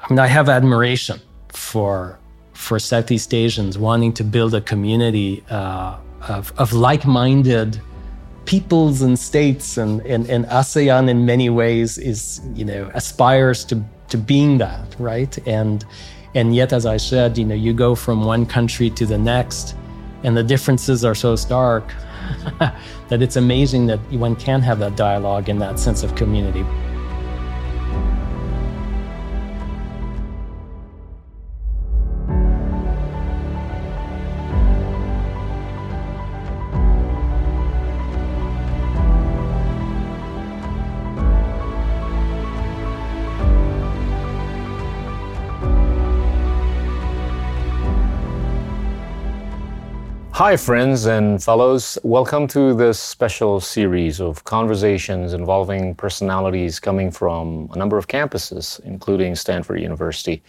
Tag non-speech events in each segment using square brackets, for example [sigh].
I mean, I have admiration for for Southeast Asians wanting to build a community uh, of, of like-minded peoples and states, and, and and ASEAN in many ways is you know aspires to to being that, right? And and yet, as I said, you know, you go from one country to the next, and the differences are so stark [laughs] that it's amazing that one can have that dialogue and that sense of community. Hi, friends and fellows. Welcome to this special series of conversations involving personalities coming from a number of campuses, including Stanford University.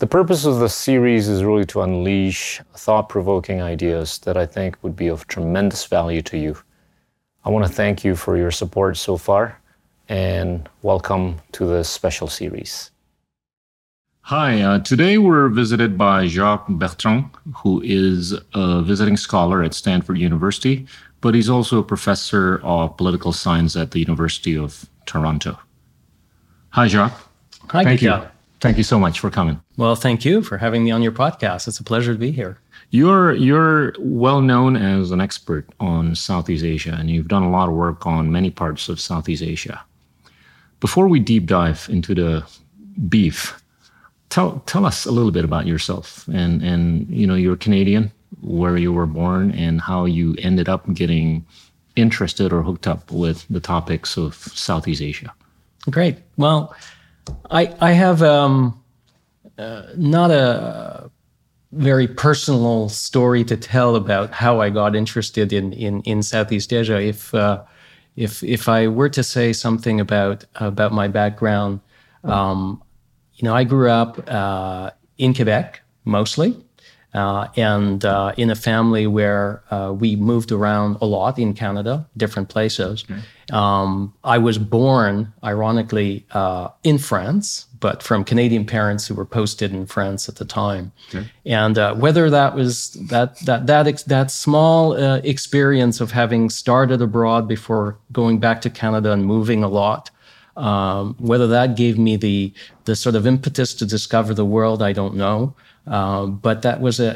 The purpose of the series is really to unleash thought provoking ideas that I think would be of tremendous value to you. I want to thank you for your support so far and welcome to this special series. Hi, uh, today we're visited by Jacques Bertrand, who is a visiting scholar at Stanford University, but he's also a professor of political science at the University of Toronto. Hi, Jacques. Hi, thank you. Thank you so much for coming. Well, thank you for having me on your podcast. It's a pleasure to be here. You're you're well known as an expert on Southeast Asia, and you've done a lot of work on many parts of Southeast Asia. Before we deep dive into the beef, tell tell us a little bit about yourself and and you know you're Canadian, where you were born, and how you ended up getting interested or hooked up with the topics of Southeast Asia. Great. Well, I I have um, uh, not a very personal story to tell about how I got interested in in, in Southeast Asia. If uh, if if I were to say something about about my background, um, you know, I grew up uh, in Quebec mostly, uh, and uh, in a family where uh, we moved around a lot in Canada, different places. Okay. Um, I was born, ironically, uh, in France, but from Canadian parents who were posted in France at the time. Okay. And uh, whether that was that that that ex- that small experience of having started abroad before going back to Canada and moving a lot um, whether that gave me the the sort of impetus to discover the world, I don't know. Uh, but that was a,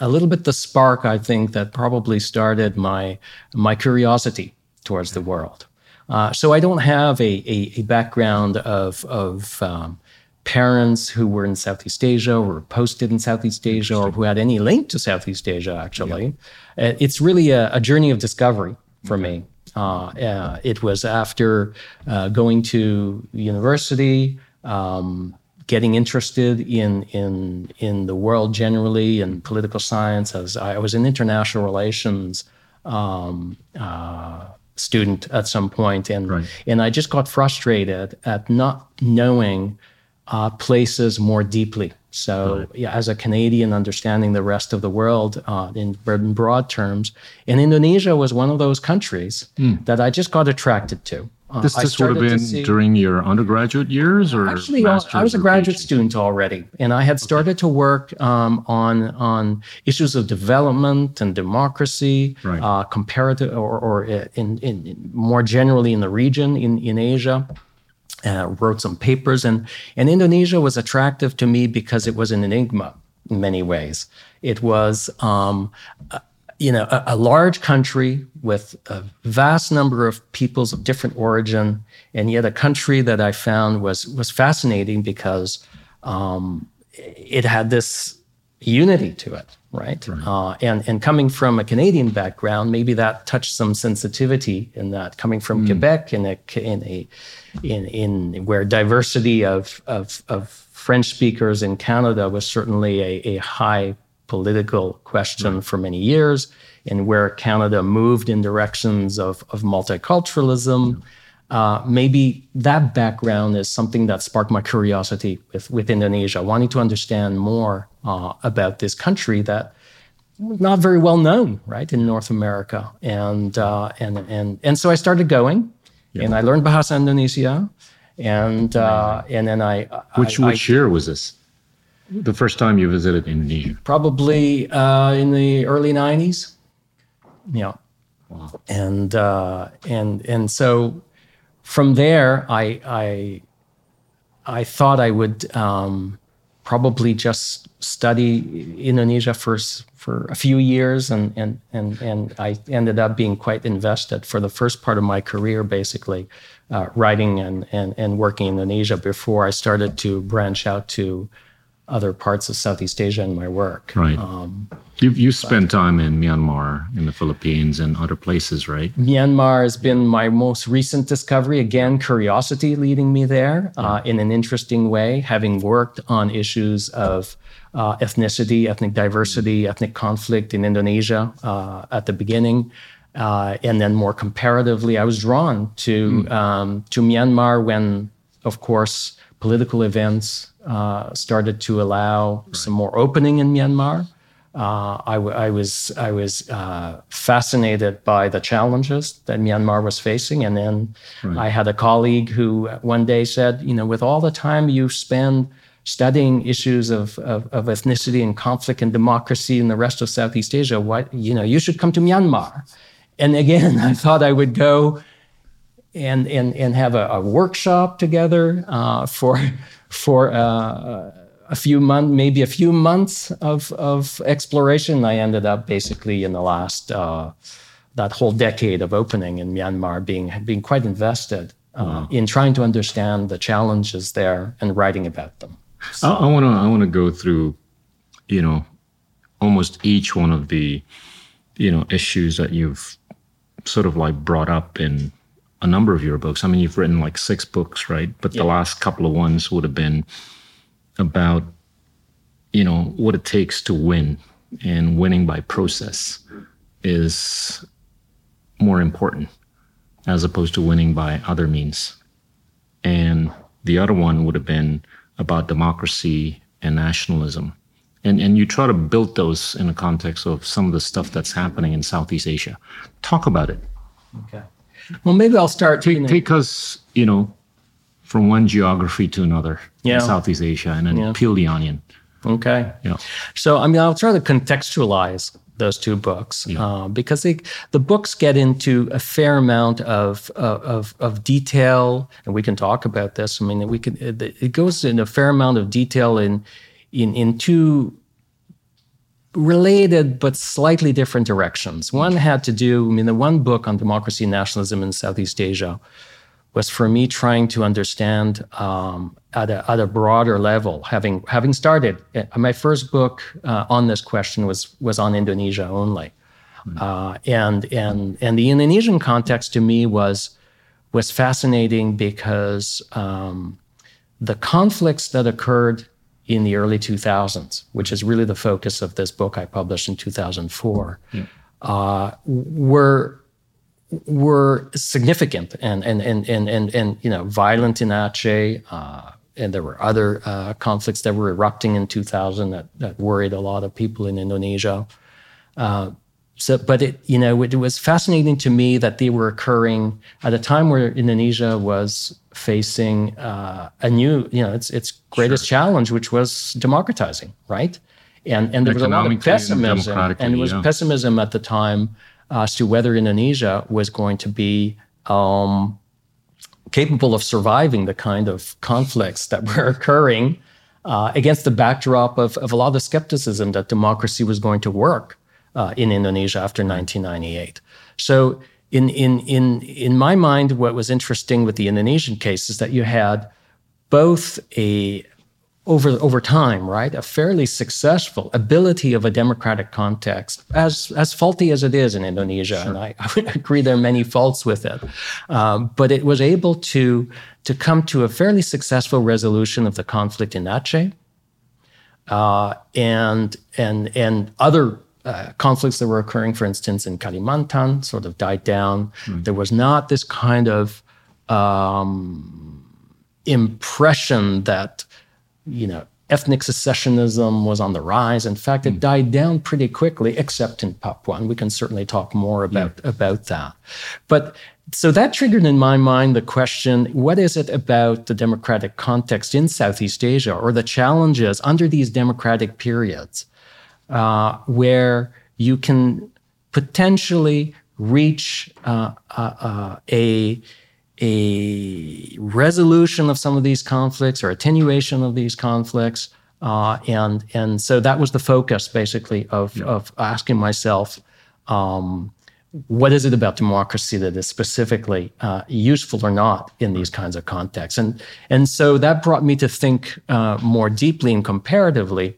a, a, little bit the spark, I think, that probably started my my curiosity towards the world. Uh, so I don't have a, a, a background of of um, parents who were in Southeast Asia or posted in Southeast Asia or who had any link to Southeast Asia. Actually, yeah. Uh, it's really a, a, journey of discovery for okay. me. Uh, uh, it was after uh, going to university, um, getting interested in in in the world generally and political science. As I was an international relations um, uh, student at some point, and right. and I just got frustrated at not knowing uh, places more deeply. So, yeah, as a Canadian, understanding the rest of the world uh, in, in, broad terms, and Indonesia was one of those countries mm. that I just got attracted to. Uh, this this would have been see, during your undergraduate years, or actually, uh, I was a graduate PhD? student already, and I had started okay. to work um, on on issues of development and democracy, right. uh, comparative, or, or uh, in, in more generally in the region in in Asia uh, wrote some papers, and, and Indonesia was attractive to me because it was an enigma in many ways. It was, um, a, you know, a, a, large country with a vast number of peoples of different origin, and yet a country that I found was was fascinating because um, it had this unity to it, right? right. Uh, and and coming from a Canadian background, maybe that touched some sensitivity in that. Coming from mm. Quebec in a in a in in where diversity of of, of French speakers in Canada was certainly a, a high political question right. for many years, and where Canada moved in directions of of multiculturalism. Yeah uh, maybe that background is something that sparked my curiosity with, with Indonesia, wanting to understand more uh, about this country that was not very well known, right, in North America. And, uh, and, and, and so I started going, yeah. and I learned Bahasa Indonesia. and uh, and then I which I, which I, year was this? The first time you visited Indonesia? Probably uh, in the early '90s. Yeah. Wow. And uh, and and so from there, I I I thought I would um, probably just study Indonesia for for a few years, and and and and I ended up being quite invested for the first part of my career, basically, uh, writing and, and and working in Indonesia before I started to branch out to other parts of Southeast Asia in my work. Right. Um, you you spent time in Myanmar, in the Philippines, and other places, right? Myanmar has been my most recent discovery. Again, curiosity leading me there uh, in an interesting way, having worked on issues of uh, ethnicity, ethnic diversity, ethnic conflict in Indonesia uh, at the beginning. Uh, and then more comparatively, I was drawn to mm. um, to Myanmar when, of course, political events uh, started to allow right. some more opening in Myanmar. Uh, I, w- I was I was uh, fascinated by the challenges that Myanmar was facing, and then right. I had a colleague who one day said, you know, with all the time you spend studying issues of, of, of ethnicity and conflict and democracy in the rest of Southeast Asia, what you know, you should come to Myanmar. And again, [laughs] I thought I would go and and and have a, a workshop together uh, for for uh, a few months, maybe a few months of of exploration. I ended up basically in the last uh, that whole decade of opening in Myanmar, being being quite invested uh, wow. in trying to understand the challenges there and writing about them. So, I want to I want to go through, you know, almost each one of the, you know, issues that you've sort of like brought up in a number of your books. I mean, you've written like six books, right? But yeah. the last couple of ones would have been about, you know, what it takes to win, and winning by process is more important as opposed to winning by other means. And the other one would have been about democracy and nationalism. And, and you try to build those in the context of some of the stuff that's happening in Southeast Asia. Talk about it. Okay. Well, maybe I'll start. Take, take us, you know, from one geography to another yeah. in Southeast Asia and then yeah. peel the onion. Okay. Yeah. So, I mean, I'll try to contextualize those two books yeah. uh, because they, the books get into a fair amount of, of, of detail, and we can talk about this. I mean, we can. It, it goes in a fair amount of detail in in in two related but slightly different directions. One had to do, I mean, the one book on democracy and nationalism in Southeast Asia was for me trying to understand um, at, a, at a broader level. Having having started, uh, my first book uh, on this question was was on Indonesia only, mm-hmm. uh, and and and the Indonesian context to me was was fascinating because um, the conflicts that occurred in the early 2000s, which is really the focus of this book I published in 2004, yeah. uh, were were significant and and and and and, and you know violent in Aceh. Uh, and there were other uh, conflicts that were erupting in 2000 that, that worried a lot of people in Indonesia. Uh, so, but it, you know, it, it, was fascinating to me that they were occurring at a time where Indonesia was facing uh, a new, you know, its its greatest sure. challenge, which was democratizing, right? And and there was a lot of pessimism, and, and it was yeah. pessimism at the time as to whether Indonesia was going to be um, capable of surviving the kind of conflicts that were occurring uh, against the backdrop of, of a lot of skepticism that democracy was going to work uh, in Indonesia after 1998. So, in, in, in, in my mind, what was interesting with the Indonesian case is that you had both a over over time, right? A fairly successful ability of a democratic context, as as faulty as it is in Indonesia, sure. and I, [laughs] I, would agree there are many faults with it, um, but it was able to to come to a fairly successful resolution of the conflict in Aceh, uh, and and and other. Uh, conflicts that were occurring, for instance, in Kalimantan, sort of died down. Mm. There was not this kind of um, impression that you know, ethnic secessionism was on the rise. In fact, it mm. died down pretty quickly, except in Papua. And we can certainly talk more about, yeah. about that. But so that triggered in my mind the question what is it about the democratic context in Southeast Asia or the challenges under these democratic periods uh, where you can potentially reach uh, uh, uh, a, a resolution of some of these conflicts or attenuation of these conflicts? Uh, and, and so that was the focus basically of, yeah. of asking myself. Um, what is it about democracy that is specifically uh, useful or not in these kinds of contexts? And, and so that brought me to think uh, more deeply and comparatively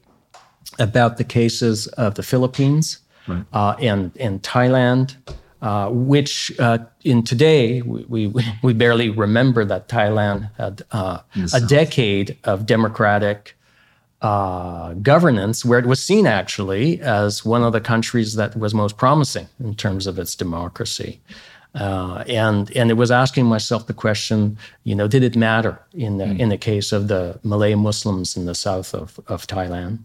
about the cases of the Philippines right. uh, and, and Thailand, uh, which uh, in today, we, we, [laughs] we, barely remember that Thailand had uh, yes. a decade of democratic uh, governance, where it was seen actually as one of the countries that was most promising in terms of its democracy. Uh, and and it was asking myself the question, you know, did it matter in the mm. in the case of the Malay Muslims in the south of of Thailand?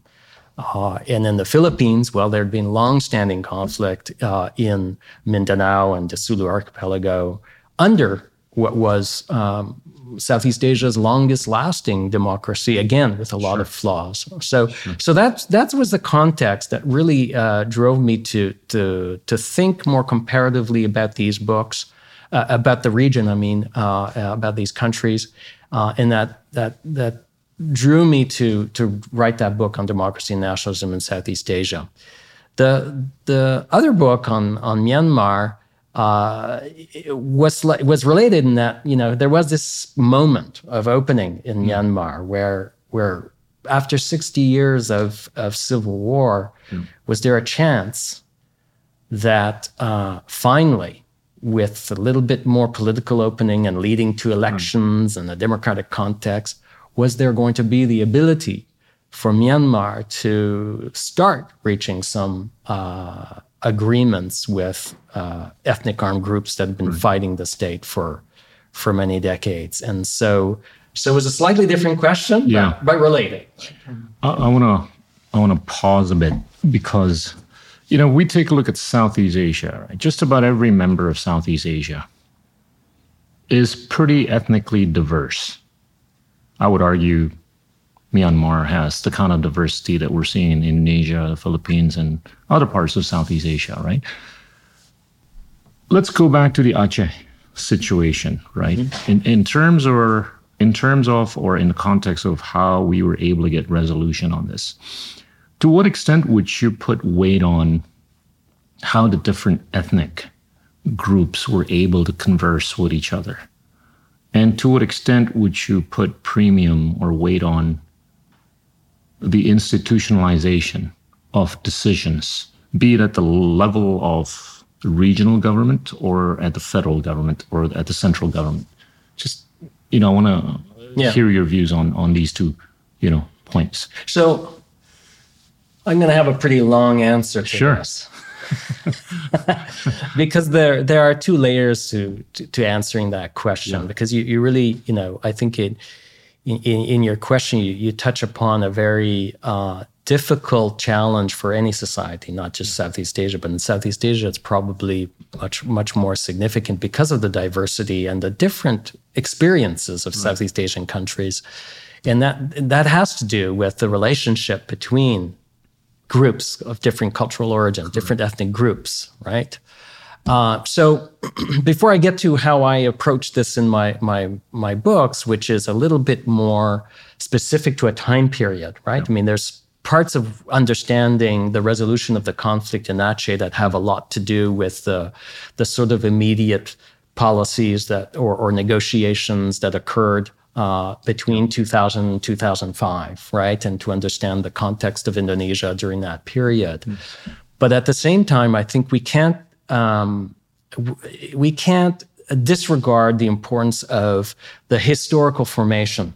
Uh, and in the Philippines, well, there had been long-standing conflict uh, in Mindanao and the Sulu Archipelago under what was um, Southeast Asia's longest lasting democracy, again with a lot sure. of flaws. So, sure. so that that was the context that really uh, drove me to to to think more comparatively about these books, uh, about the region. I mean, uh, about these countries, uh, and that that that drew me to to write that book on democracy and nationalism in Southeast Asia. The the other book on on Myanmar uh, was was related in that you know there was this moment of opening in mm. Myanmar where where after 60 years of of civil war mm. was there a chance that uh, finally with a little bit more political opening and leading to elections mm. and a democratic context was there going to be the ability for Myanmar to start reaching some uh, agreements with uh, ethnic armed groups that have been right. fighting the state for for many decades, and so so it was a slightly different question, yeah. but, but related. I want to I want to pause a bit because you know we take a look at Southeast Asia. Right? Just about every member of Southeast Asia is pretty ethnically diverse. I would argue Myanmar has, the kind of diversity that we're seeing in Indonesia, the Philippines, and other parts of Southeast Asia, right? Let's go back to the Aceh situation, right? Mm-hmm. In, in terms or in terms of or in the context of how we were able to get resolution on this, to what extent would you put weight on how the different ethnic groups were able to converse with each other? And to what extent would you put premium or weight on the institutionalization of decisions, be it at the level of regional government or at the federal government or at the central government. Just, you know, I want to yeah. hear your views on, on these two, you know, points. So I'm going to have a pretty long answer to sure. this. [laughs] because there there are two layers to to, to answering that question yeah. because you, you really you know I think it in, in your question, you, you touch upon a very uh, difficult challenge for any society, not just Southeast Asia, but in Southeast Asia, it's probably much, much more significant because of the diversity and the different experiences of right. Southeast Asian countries. And that, that has to do with the relationship between groups of different cultural origin, different ethnic groups, right? Uh, so [clears throat] before I get to how I approach this in my my my books, which is a little bit more specific to a time period, right? I mean, there's parts of understanding the resolution of the conflict in Aceh that have a lot to do with the the sort of immediate policies that or, or negotiations that occurred uh, between 2000 and 2005, right? And to understand the context of Indonesia during that period. Mm. But at the same time, I think we can't um, we can't disregard the importance of the historical formation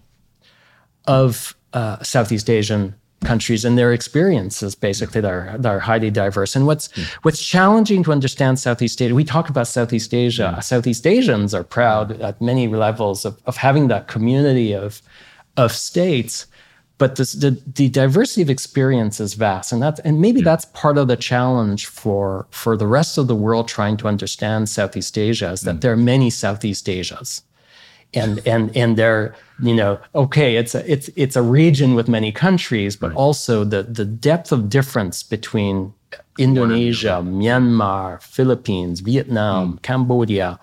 of uh, Southeast Asian countries and their experiences basically that are, that are highly diverse. And what's mm. what's challenging to understand southeast asia we talk about southeast asia. Mm. southeast asians are proud at many levels of, of having that community of of states but this, the the diversity of experience is vast, and that's and maybe that's part of the challenge for for the rest of the world trying to understand Southeast Asia is that there are many Southeast Asias, and and and they're you know okay it's a it's it's a region with many countries, but also the the depth of difference between Indonesia, Myanmar, Philippines, Vietnam, Cambodia,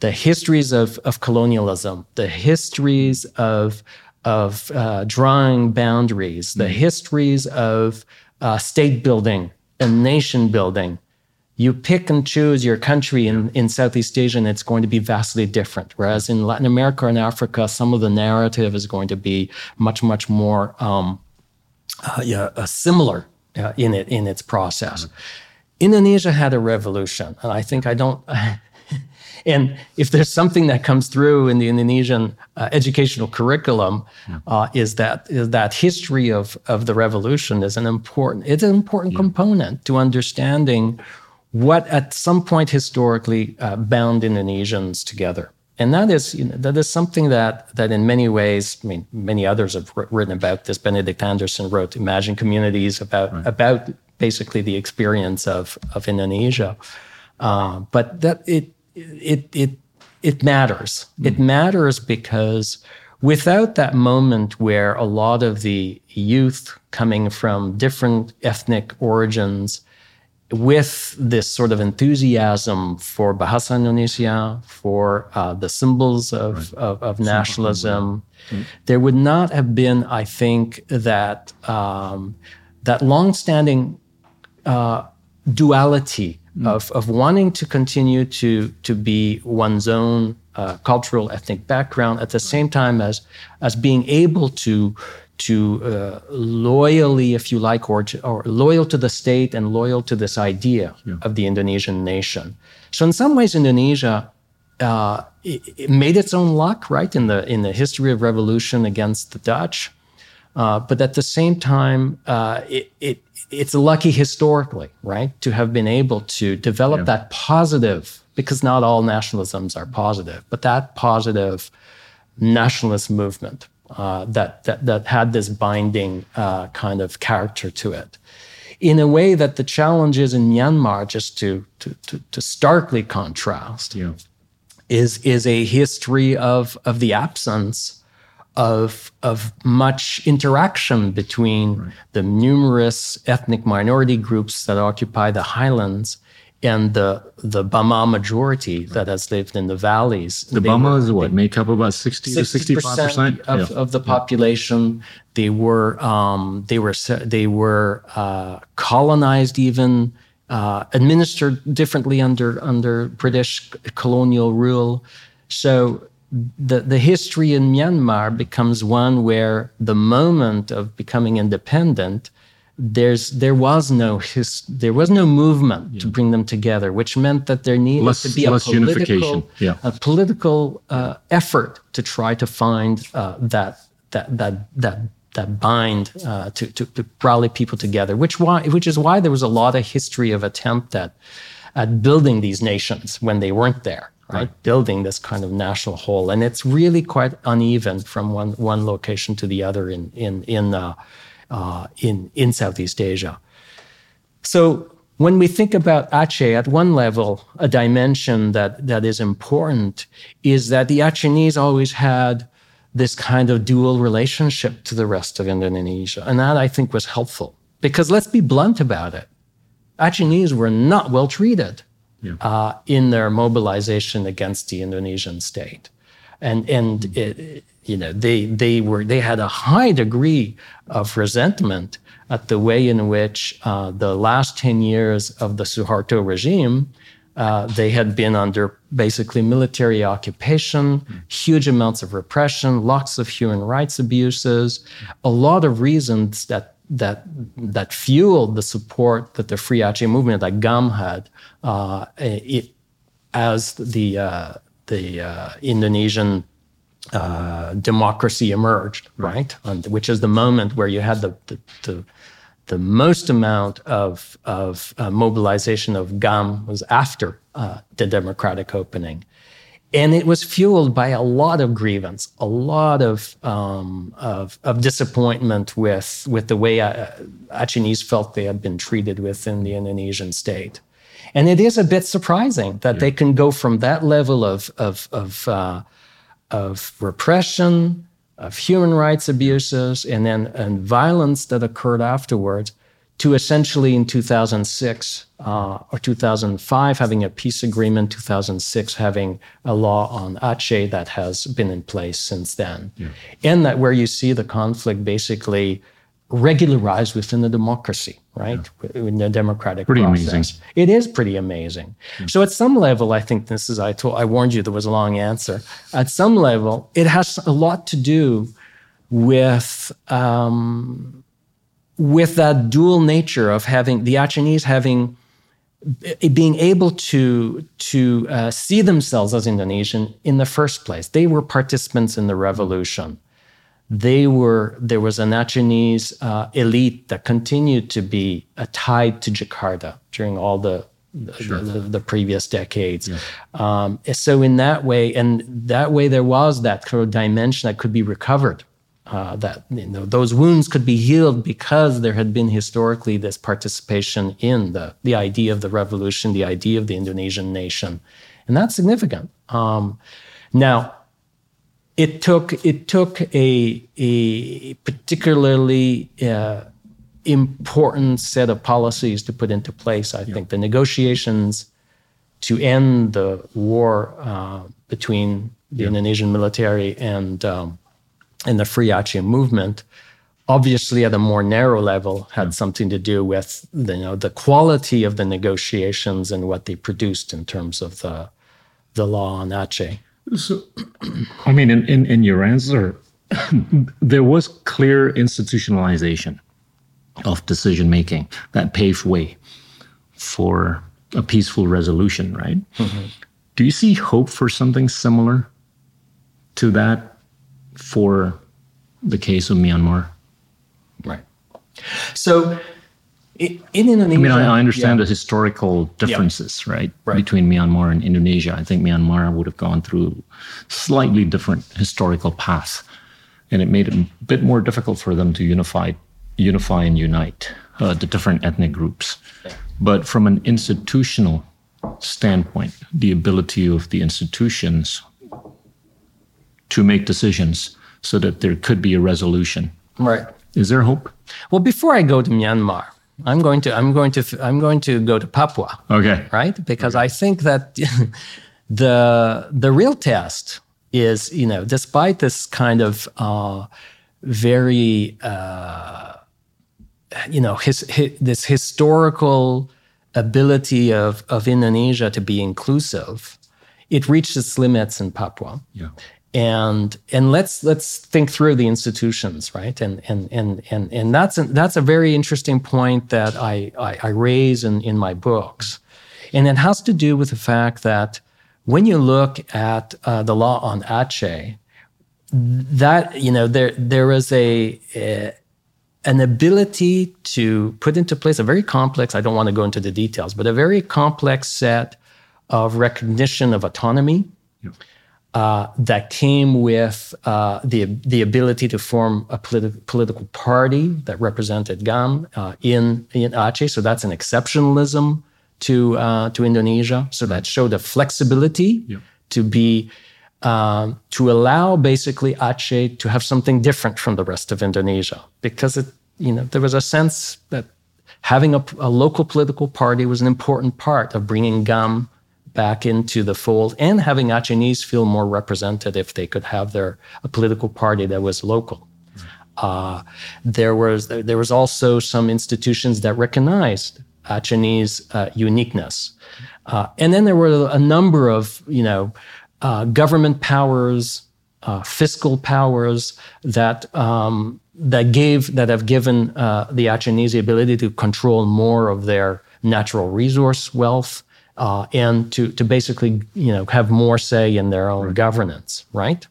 the histories of, of colonialism, the histories of, of uh, drawing boundaries, the histories of uh, state building and nation building. You pick and choose your country in, in Southeast Asia, and it's going to be vastly different. Whereas in Latin America and Africa, some of the narrative is going to be much, much more um, uh, yeah, uh, similar uh, in it in its process. Indonesia had a revolution, and I think I don't. [laughs] and if there's something that comes through in the Indonesian uh, educational curriculum, uh, is that is that history of of the revolution is an important it's an important component to understanding what at some point historically uh, bound Indonesians together. And that is you know, that is something that that in many ways, I mean, many others have written about this. Benedict Anderson wrote "Imagined Communities" about about basically the experience of of Indonesia. Uh, but that it it it it matters. It matters because without that moment where a lot of the youth coming from different ethnic origins with this sort of enthusiasm for Bahasa Indonesia, for uh, the symbols of, of, of nationalism, there would not have been, I think, that um, that longstanding uh, duality of, of wanting to continue to to be one's own uh, cultural ethnic background at the same time as as being able to to uh, loyally, if you like, or, to, or loyal to the state and loyal to this idea of the Indonesian nation. So in some ways, Indonesia uh, it, it made its own luck, right, in the in the history of revolution against the Dutch. Uh, but at the same time, uh, it, it it's lucky historically, right, to have been able to develop that positive, because not all nationalisms are positive, but that positive nationalist movement uh, that, that that had this binding uh, kind of character to it. In a way that the challenges in Myanmar, just to to, to, to starkly contrast, Yeah. is is a history of of the absence of of much interaction between the numerous ethnic minority groups that occupy the highlands and the the Bama majority that has lived in the valleys. The They Bama is what make up about sixty to sixty-five percent of, of the population. They were um, they were they were uh, colonized, even uh, administered differently under under British colonial rule. So the the history in Myanmar becomes one where the moment of becoming independent. There's there was no his, there was no movement to bring them together, which meant that there needed Less- to be a less political unification. Yeah. a political uh, effort to try to find uh, that that that that that bind uh, to, to to rally people together. Which why which is why there was a lot of history of attempt at at building these nations when they weren't there. Right? building this kind of national whole, and it's really quite uneven from one one location to the other in in in uh, in in Southeast Asia. So when we think about Aceh at one level, a dimension that, that is important is that the Acehnese always had this kind of dual relationship to the rest of Indonesia. And that I think was helpful. Because let's be blunt about it. Acehnese were not well treated uh, in their mobilization against the Indonesian state. And, and it, you know, they, they, were, they had a high degree of resentment at the way in which uh, the last 10 years of the Suharto regime, uh, they had been under basically military occupation, huge amounts of repression, lots of human rights abuses, a lot of reasons that that that fueled the support that the Free Aceh movement, like GAM, had uh, it, as the uh, the uh, Indonesian uh, democracy emerged, right? And, which is the moment where you had the the, the, the most amount of of uh, mobilization of GAM was after uh, the democratic opening, and it was fueled by a lot of grievance, a lot of um, of, of, disappointment with with the way uh, Acehnese felt they had been treated within the Indonesian state, and it is a bit surprising that yeah. they can go from that level of of of, uh, of repression, of human rights abuses, and then and violence that occurred afterwards to essentially in 2006 uh, or 2005 having a peace agreement, 2006 having a law on Aceh that has been in place since then. Yeah. And that where you see the conflict basically regularized within the democracy, right? Yeah. In the democratic pretty process. amazing. It is pretty amazing. Yeah. So at some level, I think this is I told I warned you there was a long answer. At some level, it has a lot to do with um, with that dual nature of having the Acehnese having eh, being able to to uh, see themselves as Indonesian in the first place. They were participants in the revolution. They were there was an Acehnese uh, elite that continued to be uh, tied to Jakarta during all the the, sure. the, the, previous decades. Yeah. Um, so in that way, and that way, there was that sort of dimension that could be recovered uh, that you know, those wounds could be healed because there had been historically this participation in the, the idea of the revolution, the idea of the Indonesian nation. And that's significant. Um, now, it took, it took a, a particularly uh, important set of policies to put into place. I yeah. think the negotiations to end the war uh, between the yeah. Indonesian military and um, in the Free Aceh movement, obviously at a more narrow level, had something to do with the, you know the quality of the negotiations and what they produced in terms of the the law on Aceh. So, [clears throat] I mean, in, in, in your answer, [coughs] there was clear institutionalization of decision making that paved way for a peaceful resolution, right? Mm-hmm. Do you see hope for something similar to that for the case of Myanmar. Right. So in Indonesia, I mean, I, I understand yeah. the historical differences, yeah. right, right, between Myanmar and Indonesia. I think Myanmar would have gone through slightly different historical paths, and it made it a bit more difficult for them to unify, unify and unite uh, the different ethnic groups. Yeah. But from an institutional standpoint, the ability of the institutions to make decisions so that there could be a resolution. Right. Is there hope? Well, before I go to Myanmar, I'm going to I'm going to I'm going to go to Papua. Okay. Right? Because okay. I think that [laughs] the the real test is, you know, despite this kind of uh, very uh, you know his, his, this historical ability of of Indonesia to be inclusive, it reached its limits in Papua. Yeah and and let's let's think through the institutions right? And and and and and that's a, that's a very interesting point that I, I, I raise in in my books. And it has to do with the fact that when you look at uh, the law on Aceh that you know there there is a, a an ability to put into place a very complex i don't want to go into the details but a very complex set of recognition of autonomy uh, that came with uh, the the ability to form a politi- political party that represented GAM uh, in in Aceh. So that's an exceptionalism to uh, to Indonesia. So that showed a flexibility to be um, to allow basically Aceh to have something different from the rest of Indonesia because it you know there was a sense that having a, a local political party was an important part of bringing GAM back into the fold and having Acehnese feel more represented if they could have their a political party that was local. Uh, there was there was also some institutions that recognized Acehnese uh, uniqueness, uh, and then there were a number of you know uh, government powers, uh, fiscal powers that um, that gave that have given uh, the Acehnese the ability to control more of their natural resource wealth uh, and to, to basically you know have more say in their own right. governance, right?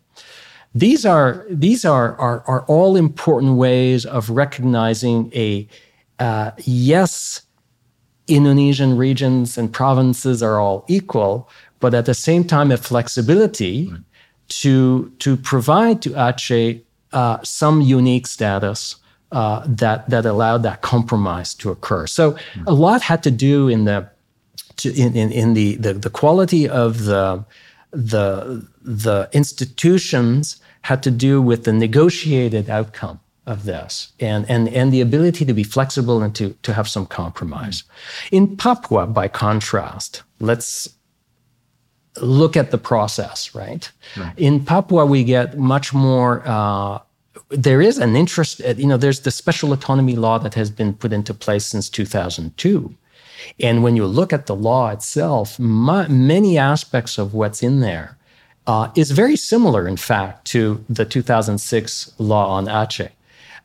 These are these are, are are all important ways of recognizing a uh, yes Indonesian regions and provinces are all equal, but at the same time, a flexibility right. to to provide to Aceh uh, some unique status uh, that that allowed that compromise to occur. So mm. a lot had to do in the to, in, in, in the, the the quality of the the the institutions had to do with the negotiated outcome of this and, and, and the ability to be flexible and to, to have some compromise. In Papua, by contrast, let's look at the process, right? right. In Papua, we get much more. Uh, there is an interest, uh, you know, there's the special autonomy law that has been put into place since 2002. And when you look at the law itself, my, many aspects of what's in there uh, is very similar, in fact, to the 2006 law on Aceh.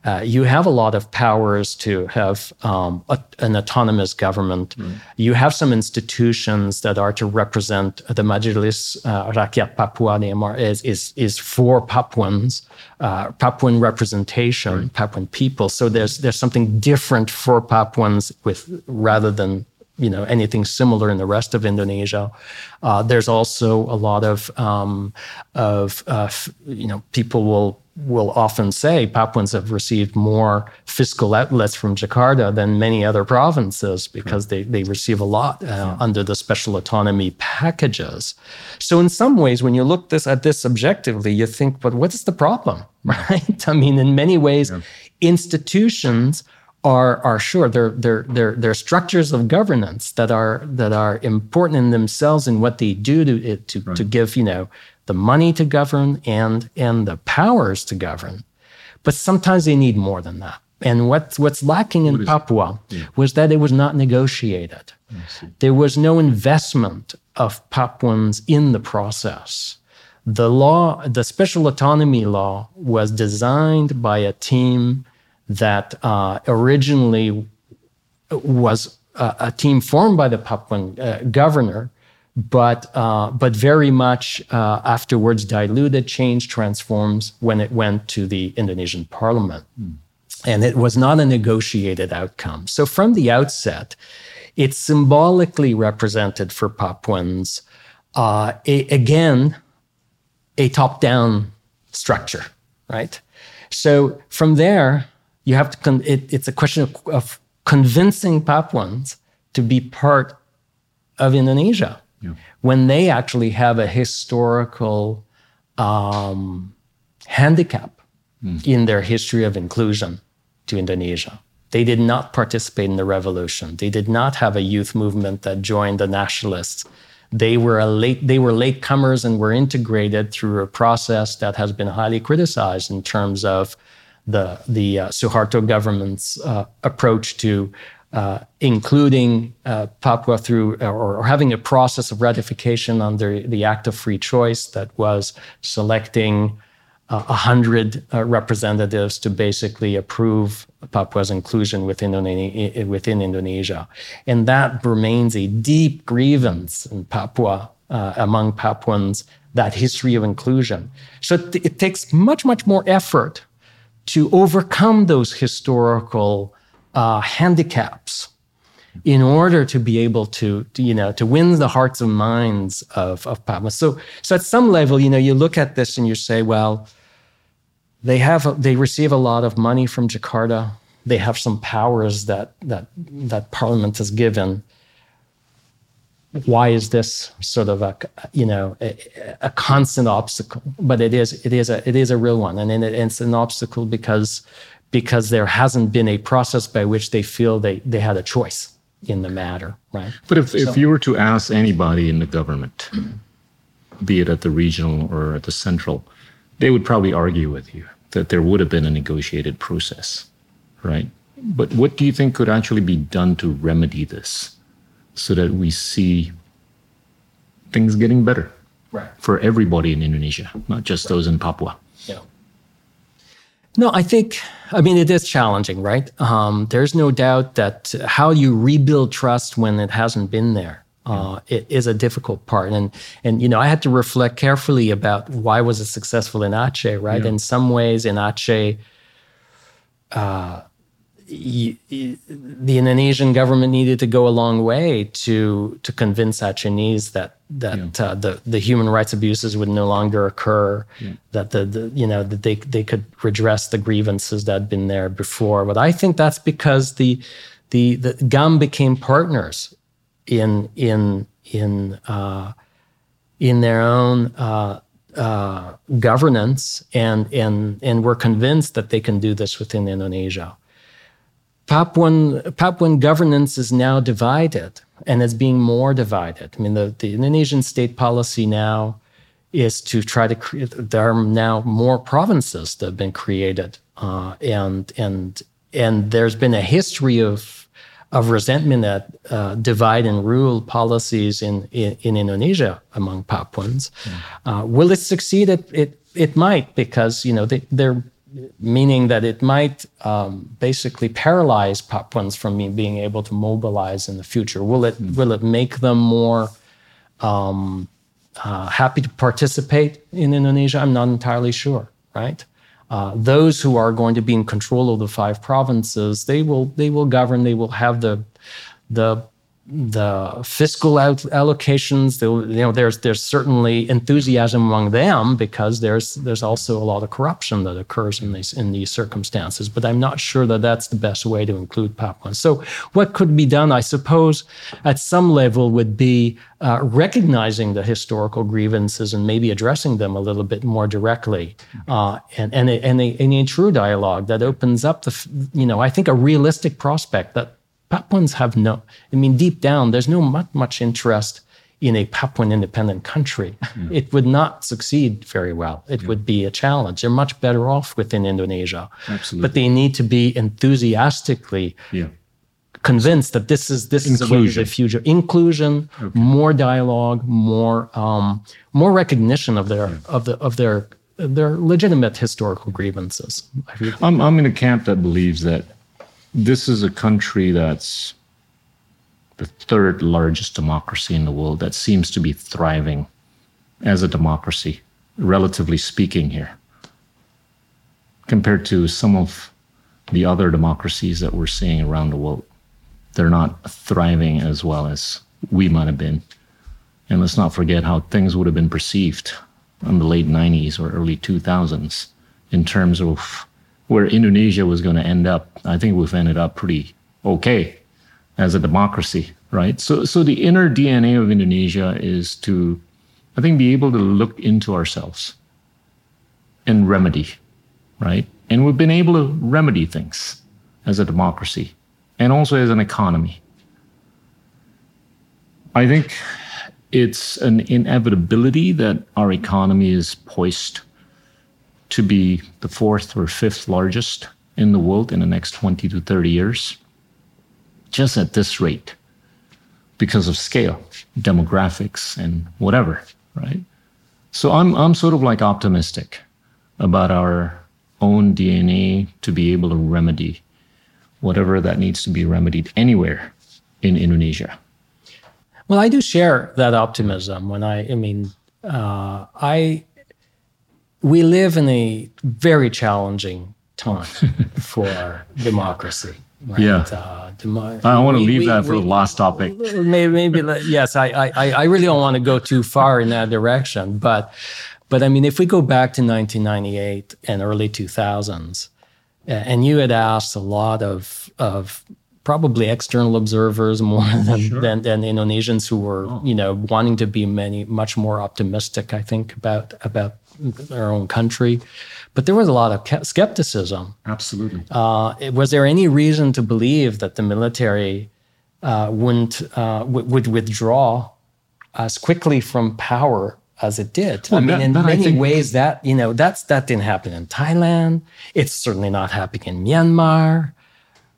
Uh, you have a lot of powers to have um, a, an autonomous government. Mm. You have some institutions that are to represent the Majelis uh, Rakyat Papua is, is, is for Papuans, uh, Papuan representation, right. Papuan people. So there's, there's something different for Papuans with rather than you know anything similar in the rest of Indonesia. Uh, there's also a lot of um, of uh, you know people will will often say Papuans have received more fiscal outlets from Jakarta than many other provinces because they, they receive a lot uh, yeah. under the special autonomy packages. So in some ways, when you look this at this objectively, you think, but what is the problem, [laughs] right? I mean, in many ways, yeah. institutions are are sure they're they're they're they're structures of governance that are that are important in themselves and what they do to to right. to give you know the money to govern and and the powers to govern, but sometimes they need more than that. And what's what's lacking in what Papua yeah. was that it was not negotiated. There was no investment of Papuans in the process. The law, the special autonomy law, was designed by a team that uh, originally was a, a, team formed by the Papuan uh, governor, but uh, but very much uh, afterwards diluted, changed, transforms when it went to the Indonesian parliament. Mm. And it was not a negotiated outcome. So from the outset, it symbolically represented for Papuans, uh, a, again, a top down structure, right? So from there, you have to, con- it, it's a question of, of, convincing Papuans to be part of Indonesia yeah. when they actually have a historical um, handicap mm. in their history of inclusion to Indonesia. They did not participate in the revolution. They did not have a youth movement that joined the nationalists. They were late. They were latecomers and were integrated through a process that has been highly criticized in terms of the the uh, Suharto government's uh, approach to uh, including uh, Papua through or, or, having a process of ratification under the Act of Free Choice that was selecting uh, a hundred uh, representatives to basically approve Papua's inclusion within, within Indonesia, and that remains a deep grievance in Papua among Papuans. That history of inclusion. So it takes much, much more effort to overcome those historical uh, handicaps in order to be able to, to, you know to win the hearts and minds of of Papua. So so at some level, you know, you look at this and you say, well, they have they receive a lot of money from Jakarta. They have some powers that that that Parliament has given why is this sort of a you know a, a, constant obstacle but it is it is a it is a real one and it's an obstacle because because there hasn't been a process by which they feel they they had a choice in the matter right but if, so, if you were to ask anybody in the government be it at the regional or at the central they would probably argue with you that there would have been a negotiated process right but what do you think could actually be done to remedy this so that we see things getting better right. for everybody in Indonesia, not just right. those in Papua. No, I think, I mean, it is challenging, right? Um, there's no doubt that how you rebuild trust when it hasn't been there uh, it is a difficult part. And and you know, I had to reflect carefully about why was it successful in Aceh, right? Yeah. In some ways, in Aceh, uh, the Indonesian government needed to go a long way to to convince Acehnese that that yeah. uh, the the human rights abuses would no longer occur, yeah. that the, the you know that they they could redress the grievances that had been there before. But I think that's because the the the GAM became partners in in in uh, in their own. Uh, uh, governance and and and we're convinced that they can do this within Indonesia. Papuan, Papuan governance is now divided and is being more divided. I mean, the, the Indonesian state policy now is to try to create, there are now more provinces that have been created. Uh, and, and, and there's been a history of, of resentment at uh, divide and rule policies in, in, in Indonesia among Papuans. Mm. Uh, will it succeed? It, it, it might because, you know, they, they're meaning that it might um, basically paralyze Papuans from being able to mobilize in the future. Will it mm. will it make them more um, uh, happy to participate in Indonesia? I'm not entirely sure. Right. Uh, those who are going to be in control of the five provinces, they will they will govern. They will have the the the fiscal allocations, the, you know, there's there's certainly enthusiasm among them because there's there's also a lot of corruption that occurs in these in these circumstances. But I'm not sure that that's the best way to include Papuans. So what could be done, I suppose, at some level would be uh, recognizing the historical grievances and maybe addressing them a little bit more directly, uh, and and a, and, a, and a true dialogue that opens up the you know I think a realistic prospect that Papuans have no, I mean, deep down, there's no much, much interest in a Papuan independent country. Mm. It would not succeed very well. It yeah. would be a challenge. They're much better off within Indonesia. Absolutely. But they need to be enthusiastically yeah. convinced that this is this Inclusion. is the future. Inclusion, okay. more dialogue, more um, more recognition of their yeah. of the of their their legitimate historical grievances. I'm I'm in a camp that believes that this is a country that's the third largest democracy in the world that seems to be thriving as a democracy, relatively speaking, here, compared to some of the other democracies that we're seeing around the world. They're not thriving as well as we might have been. And let's not forget how things would have been perceived in the late 90s or early 2000s in terms of where Indonesia was going to end up, I think we've ended up pretty okay as a democracy, right? So, so the inner DNA of Indonesia is to, I think, be able to look into ourselves and remedy, right? And we've been able to remedy things as a democracy and also as an economy. I think it's an inevitability that our economy is poised to be the fourth or fifth largest in the world in the next 20 to 30 years, just at this rate, because of scale, demographics, and whatever, right? So I'm, I'm sort of like optimistic about our own DNA to be able to remedy whatever that needs to be remedied anywhere in Indonesia. Well, I do share that optimism. When I, I mean, uh, I we live in a very challenging time [laughs] for democracy. Right? Yeah. Uh, demo- I want to leave we, that for we, the last topic. Maybe, maybe yes. I, I, I really don't want to go too far in that direction, but, but I mean, if we go back to 1998 and early 2000s, and you had asked a lot of of probably external observers more [laughs] than, sure. than, than Indonesians who were, oh. you know, wanting to be many much more optimistic. I think about about their own country, but there was a lot of skepticism. Absolutely. Uh, was there any reason to believe that the military uh, wouldn't uh, w- would withdraw as quickly from power as it did. Well, I mean, that, in many think... ways, that you know, that's that didn't happen in Thailand. It's certainly not happening in Myanmar.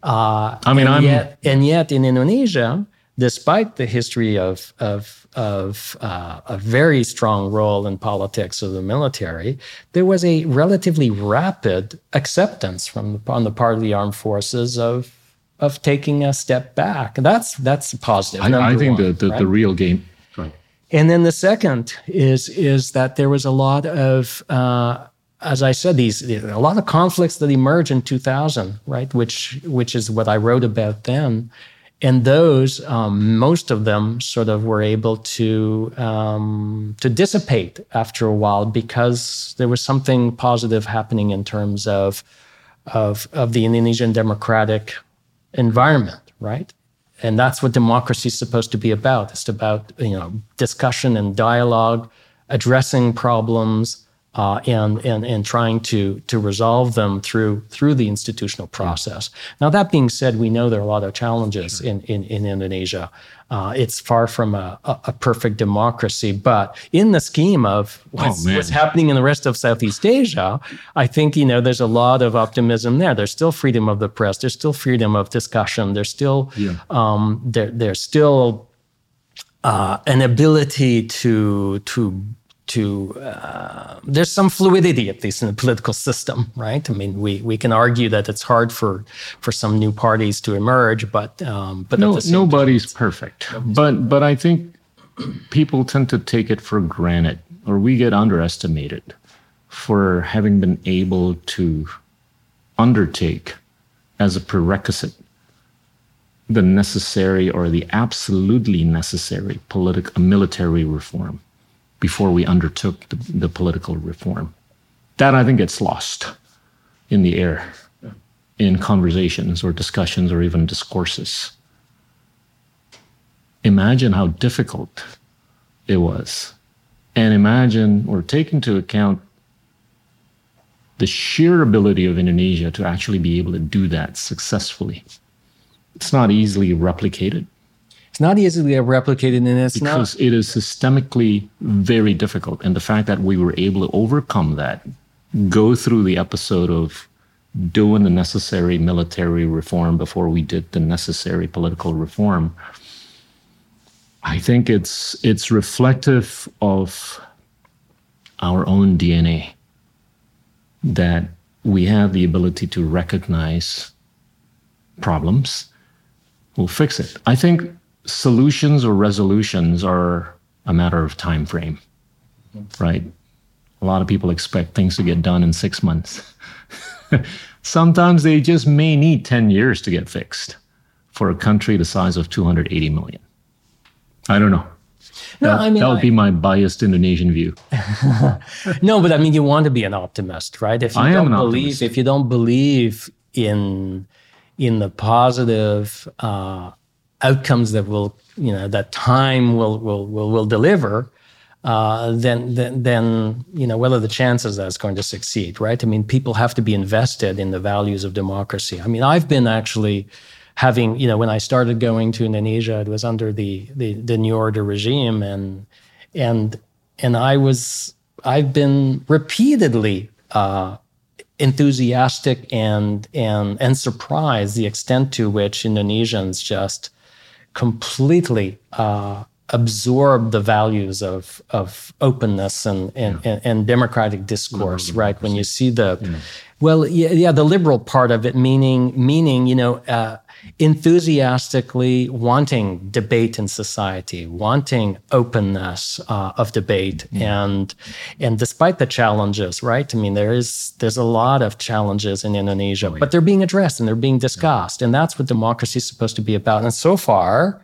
Uh, I mean, and I'm yet, and yet in Indonesia, despite the history of of of uh, a very strong role in politics of the military, there was a relatively rapid acceptance from on the part of the armed forces of of taking a step back. That's that's positive. I, I think one, the the, right? the, real game. Right. And then the second is is that there was a lot of uh, as I said, these a lot of conflicts that emerge in 2000, right? Which which is what I wrote about then, and those um, most of them sort of were able to um, to dissipate after a while because there was something positive happening in terms of of of the Indonesian democratic environment, right? And that's what democracy is supposed to be about. It's about you know discussion and dialogue, addressing problems uh, and, and, and trying to, to resolve them through, through the institutional process. Now, that being said, we know there are a lot of challenges in, in, in Indonesia. Uh, it's far from a, a, a, perfect democracy, but in the scheme of what's, oh, what's, happening in the rest of Southeast Asia, I think you know there's a lot of optimism there. There's still freedom of the press. There's still freedom of discussion. There's still yeah. um, there, there's still uh, an ability to to to uh, there's some fluidity at least in the political system right? I mean we we can argue that it's hard for for some new parties to emerge but um, but no, nobody's time, perfect. nobody's but perfect. but i think people tend to take it for granted or we get underestimated for having been able to undertake as a prerequisite the necessary or the absolutely necessary political military reform before we undertook the, the political reform. That I think gets lost in the air in conversations or discussions or even discourses. Imagine how difficult it was. And imagine or take into account the sheer ability of Indonesia to actually be able to do that successfully. It's not easily replicated. It's not easily replicated, and it's because not- it is systemically very difficult. And the fact that we were able to overcome that, go through the episode of doing the necessary military reform before we did the necessary political reform, I think it's it's reflective of our own DNA that we have the ability to recognize problems. We'll fix it. I think solutions or resolutions are a matter of time frame, right? A lot of people expect things to get done in six months. [laughs] Sometimes they just may need 10 years to get fixed for a country the size of 280 million. I don't know. No, that, I mean, that would be my biased Indonesian view. [laughs] no, but I mean, you want to be an optimist, right? If you I don't believe, optimist. if you don't believe in in the positive uh, outcomes that will you know that time will will will, will deliver uh, then, then, then, you know, what are the chances that it's going to succeed, right? I mean, people have to be invested in the values of democracy. I mean, I've been actually having, you know, when I started going to Indonesia, it was under the the, the New Order regime, and and and I was, I've been repeatedly uh, enthusiastic and and and surprised the extent to which Indonesians just completely uh, absorb the values of of openness and and, yeah. and, and, democratic discourse, right? When you see the, yeah. well, yeah, yeah, the liberal part of it, meaning meaning you know. Uh, enthusiastically wanting debate in society, wanting openness uh, of debate, and and despite the challenges, right? I mean, there is there's a lot of challenges in Indonesia, oh, yeah. but they're being addressed and they're being discussed, yeah. and that's what democracy is supposed to be about. And so far,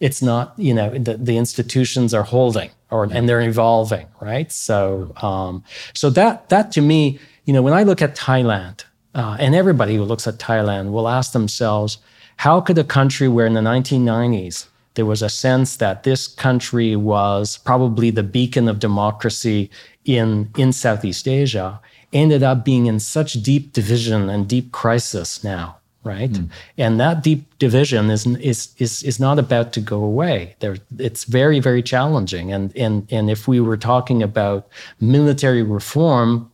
it's not you know the, the institutions are holding or and they're evolving, right? So um, so that that to me, you know, when I look at Thailand uh, and everybody who looks at Thailand will ask themselves, how could a country where in the 1990s there was a sense that this country was probably the beacon of democracy in, in Southeast Asia ended up being in such deep division and deep crisis now? right? Mm. And that deep division is is is is not about to go away. There, it's very very challenging. And and and if we were talking about military reform,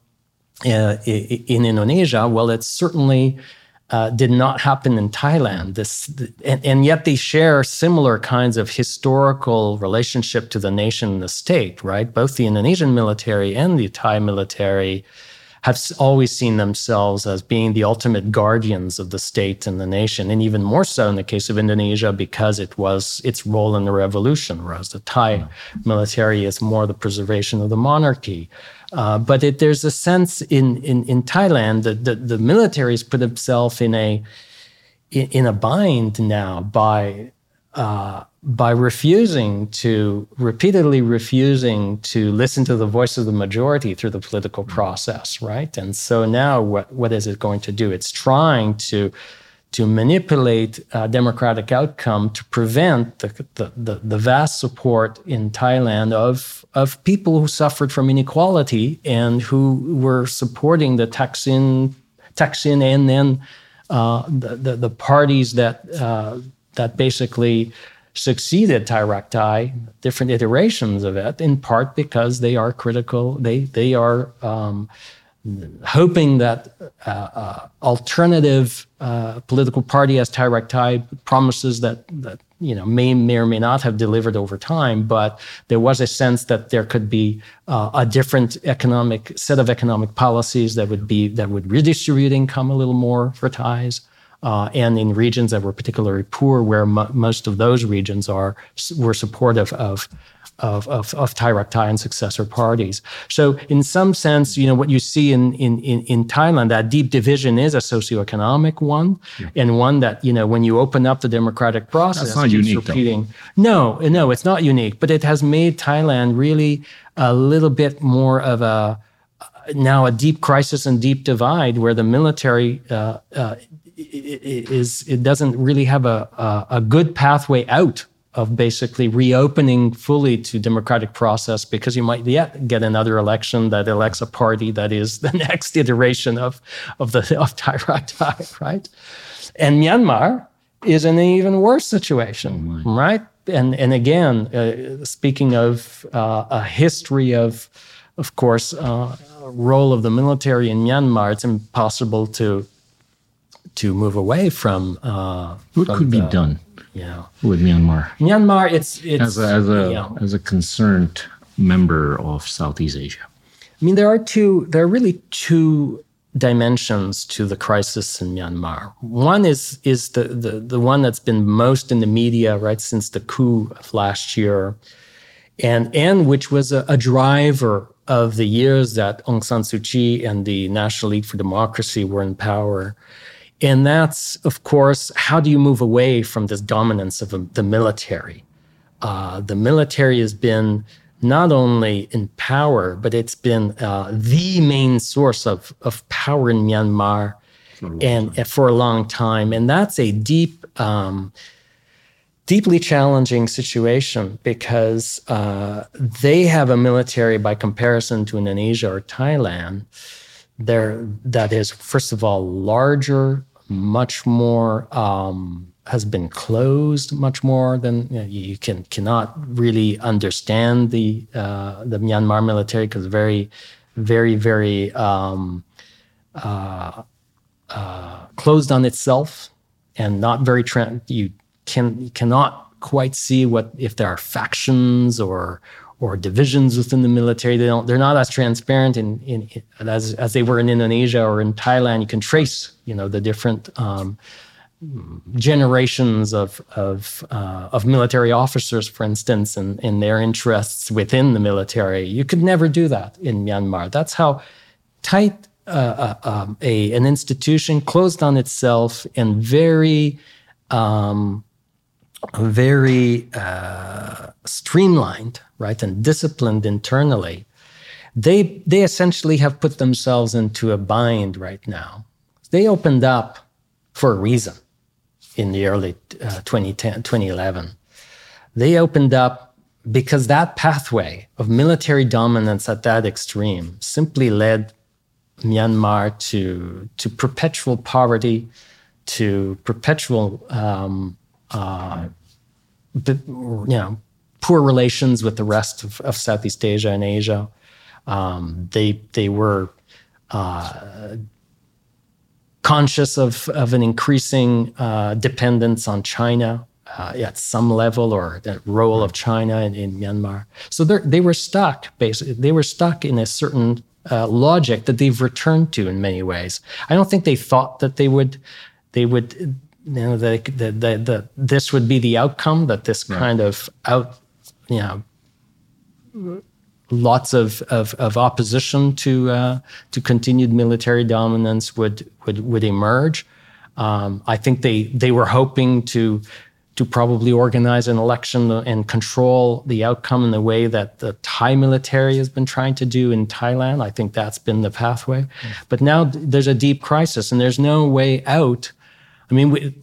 uh, in Indonesia, well, it certainly uh, did not happen in Thailand. This, and, and, yet they share similar kinds of historical relationship to the nation and the state, right? Both the Indonesian military and the Thai military have always seen themselves as being the ultimate guardians of the state and the nation, and even more so in the case of Indonesia because it was its role in the revolution, whereas the Thai military is more the preservation of the monarchy. Uh, but it, there's a sense in, in, in Thailand that the, the military has put itself in a in, in a bind now by uh, by refusing to repeatedly refusing to listen to the voice of the majority through the political process, right? And so now, what what is it going to do? It's trying to to manipulate a democratic outcome to prevent the, the, the, vast support in Thailand of, of people who suffered from inequality and who were supporting the Thaksin, Thaksin and then uh, the, the, the, parties that, uh, that basically succeeded Thai, different iterations of it, in part because they are critical, they, they are um, hoping that uh, uh, alternative uh, political party as Thai Rak Thai promises that that you know may may or may not have delivered over time, but there was a sense that there could be uh, a different economic set of economic policies that would be that would redistribute income a little more for Thais. Uh, and in regions that were particularly poor, where most of those regions are, were supportive of of, of, of Thai Rak Thai and successor parties. So in some sense, you know, what you see in, in, in, in Thailand, that deep division is a socioeconomic one yeah. and one that, you know, when you open up the democratic process, That's not unique, repeating. Though. No, no, it's not unique, but it has made Thailand really a little bit more of a, now a deep crisis and deep divide where the military uh, uh, is it doesn't really have a, a, a good pathway out of basically reopening fully to democratic process because you might yet get another election that elects a party that is [laughs] the next iteration of, of the of Thai right? And Myanmar is in an even worse situation, oh right? And and again, uh, speaking of uh, a history of, of course, uh, role of the military in Myanmar, it's impossible to to move away from. Uh, what from could the, be done? Yeah, with Myanmar. Myanmar, it's it's as a as a, you know, as a concerned member of Southeast Asia. I mean, there are two. There are really two dimensions to the crisis in Myanmar. One is is the the the one that's been most in the media right since the coup of last year, and and which was a, a driver of the years that Aung San Suu Kyi and the National League for Democracy were in power and that's, of course, how do you move away from this dominance of the military? Uh, the military has been not only in power, but it's been uh, the main source of, of power in Myanmar and time. for a long time. And that's a deep, um, deeply challenging situation because uh, they have a military by comparison to Indonesia or Thailand. There, that is, first of all, larger, much more um, has been closed much more than you, know, you can cannot really understand the uh, the Myanmar military because very very very um, uh, uh, closed on itself and not very tra- you can you cannot quite see what if there are factions or or divisions within the military. They don't. They're not as transparent in, in, in as as they were in Indonesia or in Thailand. You can trace, you know, the different um, generations of of uh, of military officers, for instance, and, and their interests within the military. You could never do that in Myanmar. That's how tight uh, uh, um, a an institution closed on itself and very. Um, very uh, streamlined, right, and disciplined internally, they they essentially have put themselves into a bind right now. They opened up for a reason in the early uh, 2010, 2011. They opened up because that pathway of military dominance at that extreme simply led Myanmar to to perpetual poverty, to perpetual um, uh, you know, poor relations with the rest of, of Southeast Asia and Asia. Um, they they were uh, conscious of of an increasing uh, dependence on China uh, at some level, or the role of China in, in Myanmar. So they were stuck. Basically, they were stuck in a certain uh, logic that they've returned to in many ways. I don't think they thought that they would they would you know that the, the, this would be the outcome that this right. kind of out you know lots of, of, of opposition to uh, to continued military dominance would would would emerge. Um, I think they they were hoping to to probably organize an election and control the outcome in the way that the Thai military has been trying to do in Thailand. I think that's been the pathway. Mm. But now there's a deep crisis and there's no way out. I mean, we,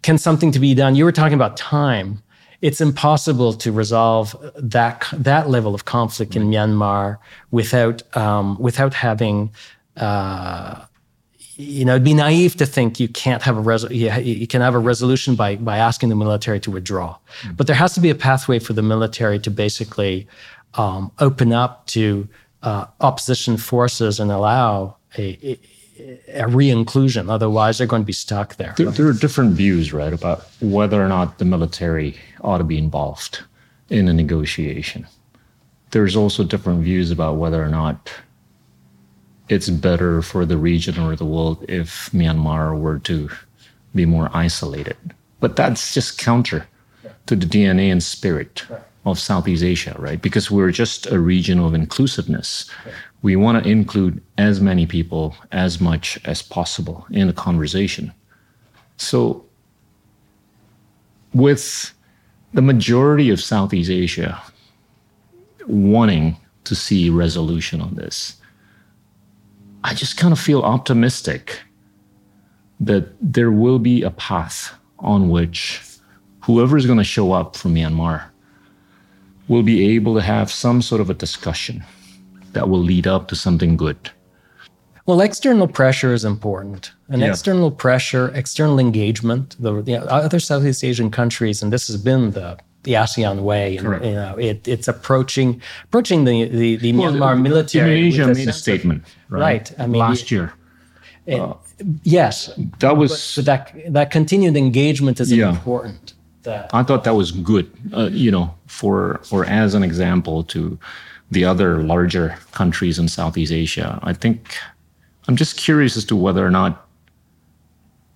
can something to be done? You were talking about time. It's impossible to resolve that that level of conflict in Myanmar without um, without having uh, you know, it'd be naive to think you can't have a res- you, can have a resolution by by asking the military to withdraw. Mm-hmm. But there has to be a pathway for the military to basically um, open up to uh, opposition forces and allow a, a, re-inclusion. Otherwise, they're going to be stuck there. there. There are different views, right, about whether or not the military ought to be involved in a negotiation. There's also different views about whether or not it's better for the region or the world if Myanmar were to be more isolated. But that's just counter to the DNA and spirit of Southeast Asia, right? Because we're just a region of inclusiveness. We want to include as many people as much as possible in the conversation. So, with the majority of Southeast Asia wanting to see resolution on this, I just kind of feel optimistic that there will be a path on which whoever is going to show up from Myanmar will be able to have some sort of a discussion that will lead up to something good. Well, external pressure is important. And yeah. external pressure, external engagement, the, the, other Southeast Asian countries, and this has been the the ASEAN way. And, you know, it, it's approaching approaching the the, the well, Myanmar the, military. Indonesia made a statement, of, right? right? I mean, last year. It, uh, yes, that was but, but that that continued engagement is yeah. important. That, I thought that was good. Uh, you know, for or as an example to the other larger countries in Southeast Asia. I think I'm just curious as to whether or not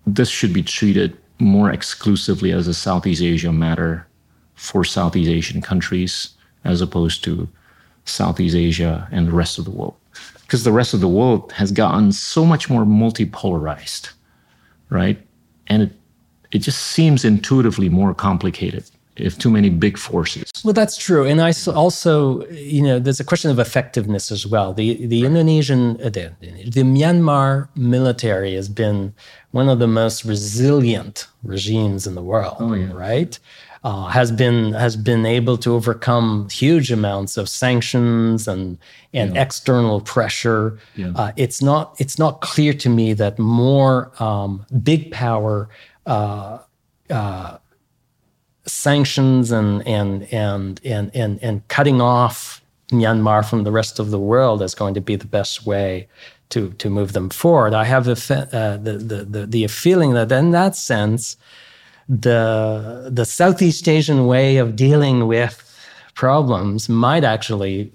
this should be treated more exclusively as a Southeast Asia matter for Southeast Asian countries as opposed to Southeast Asia and the rest of the world. Because the rest of the world has gotten so much more multipolarized, right? And it, it just seems intuitively more complicated if too many big forces. Well, that's true, and I also, you know, there's a question of effectiveness as well. The the Indonesian, uh, the, the Myanmar military has been one of the most resilient regimes in the world, oh, yeah. right? uh, has been has been able to overcome huge amounts of sanctions and and yeah. external pressure. Yeah. Uh, it's not it's not clear to me that more um, big power uh, uh sanctions and and and and and and cutting off Myanmar from the rest of the world is going to be the best way to to move them forward. I have the uh, the, the the the feeling that in that sense the the Southeast Asian way of dealing with problems might actually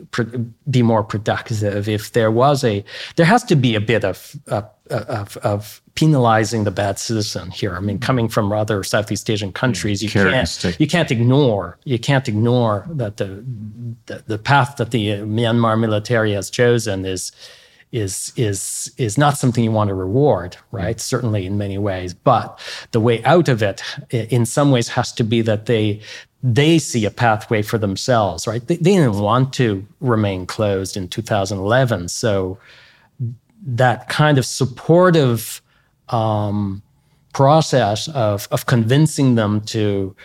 be more productive if there was a there has to be a bit of, of of penalizing the bad citizen here. I mean, coming from other Southeast Asian countries, you can't you can't ignore you can't ignore that the, the the path that the Myanmar military has chosen is is is is not something you want to reward, right? Mm. Certainly in many ways, but the way out of it, in some ways, has to be that they they see a pathway for themselves, right? They, they didn't want to remain closed in 2011, so that kind of supportive um, process of of convincing them to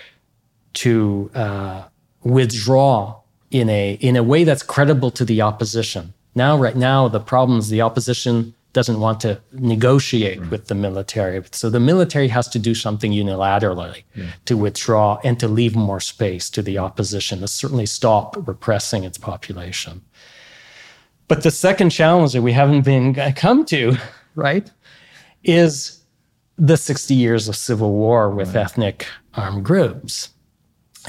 to uh, withdraw in a in a way that's credible to the opposition now, right now, the problem is the opposition doesn't want to negotiate right. with the military. So the military has to do something unilaterally yeah. to withdraw and to leave more space to the opposition to certainly stop repressing its population. But the second challenge that we haven't been come to, [laughs] right, is the 60 years of civil war with right. ethnic armed groups.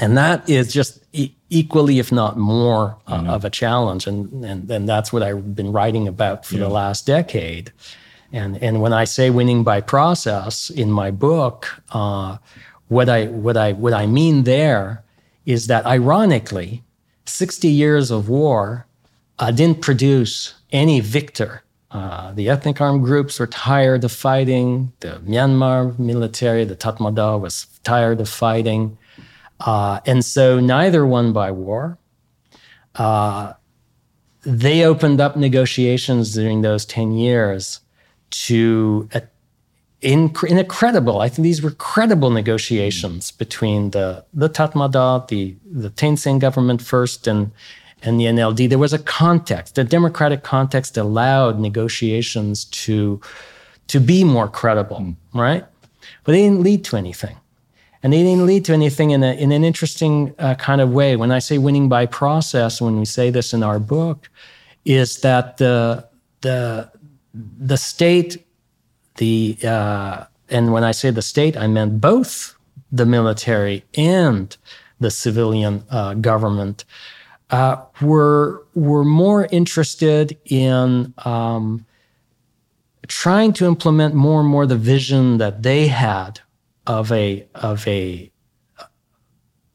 And that is just e- equally, if not more, uh, of a challenge. And, and, and that's what I've been writing about for yeah. the last decade. And, and when I say winning by process in my book, uh, what, I, what, I, what I mean there is that ironically, 60 years of war uh, didn't produce any victor. Uh, the ethnic armed groups were tired of fighting. The Myanmar military, the Tatmadaw, was tired of fighting. Uh, and so neither won by war. Uh, they opened up negotiations during those 10 years to uh, in, in a credible, I think these were credible negotiations between the, the Tatmadaw, the, the Thein Sein government first, and, and the NLD. There was a context, the democratic context allowed negotiations to, to be more credible, mm. right? But they didn't lead to anything. And they didn't lead to anything in, a, in an interesting uh, kind of way. When I say winning by process, when we say this in our book, is that the, the, the state the uh, and when I say the state, I meant both the military and the civilian uh, government uh, were were more interested in um, trying to implement more and more the vision that they had of a of a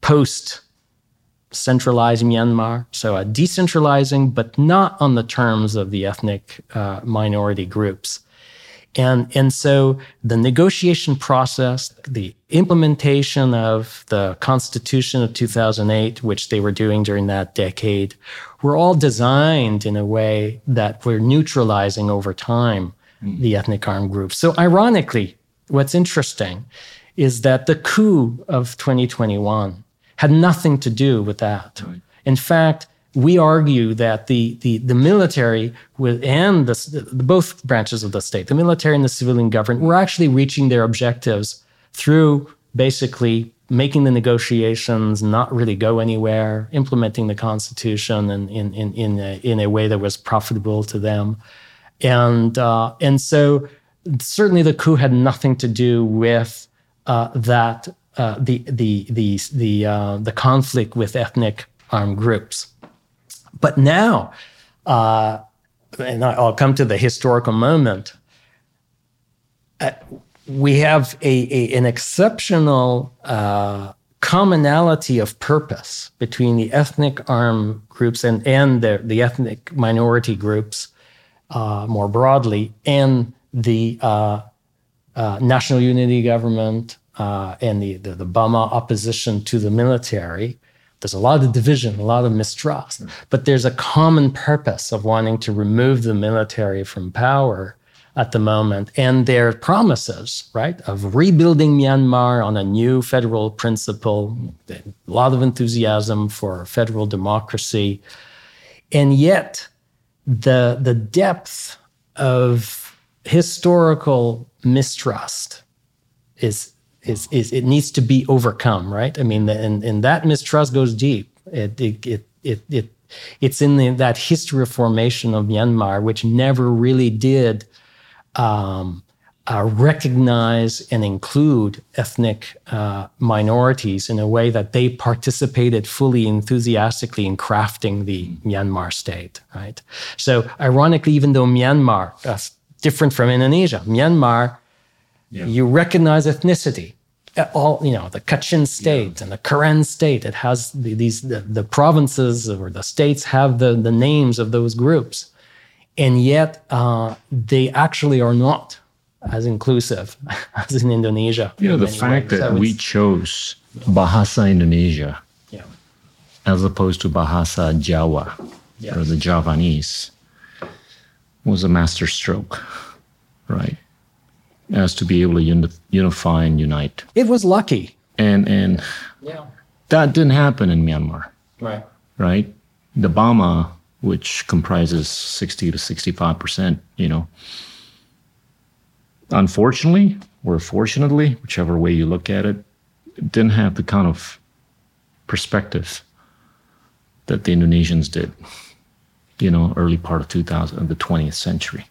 post centralized Myanmar, so a decentralizing, but not on the terms of the ethnic uh, minority groups. And, and so the negotiation process, the implementation of the Constitution of 2008, which they were doing during that decade, were all designed in a way that were neutralizing over time mm. the ethnic armed groups. So, ironically, what's interesting is that the coup of 2021 had nothing to do with that. Right. In fact, we argue that the, the, the military and the, the, both branches of the state, the military and the civilian government, were actually reaching their objectives through basically making the negotiations not really go anywhere, implementing the constitution in, in, in, in, a, in a way that was profitable to them. And, uh, and so certainly the coup had nothing to do with uh, that, uh, the, the, the, the, uh, the conflict with ethnic armed groups. But now, uh, and I'll come to the historical moment, uh, we have a, a an exceptional uh, commonality of purpose between the ethnic armed groups and, and the, the ethnic minority groups uh, more broadly, and the uh, uh, national unity government and the, the, the Bama opposition to the military there's a lot of division, a lot of mistrust, mm. but there's a common purpose of wanting to remove the military from power at the moment. And their promises, right, of rebuilding Myanmar on a new federal principle, a lot of enthusiasm for federal democracy. And yet, the, the depth of historical mistrust is is, is it needs to be overcome, right? I mean, and, and that mistrust goes deep. It, it, it, it, it it's in the, that history of formation of Myanmar, which never really did um, uh, recognize and include ethnic uh, minorities in a way that they participated fully enthusiastically in crafting the Myanmar state, right? So, ironically, even though Myanmar, that's different from Indonesia, Myanmar yeah. You recognize ethnicity. All you know, the Kachin state yeah. and the Karen state. It has the, these the, the, provinces or the states have the the names of those groups, and yet uh, they actually are not as inclusive [laughs] as in Indonesia. You know, the fact ways. that so we chose Bahasa Indonesia yeah. as opposed to Bahasa Jawa yeah. or the Javanese was a master stroke, right? As to be able to uni- unify and unite. It was lucky. And and yeah. that didn't happen in Myanmar. Right. Right? The Bama, which comprises 60 to 65%, you know, unfortunately or fortunately, whichever way you look at it, didn't have the kind of perspective that the Indonesians did, you know, early part of 2000, the 20th century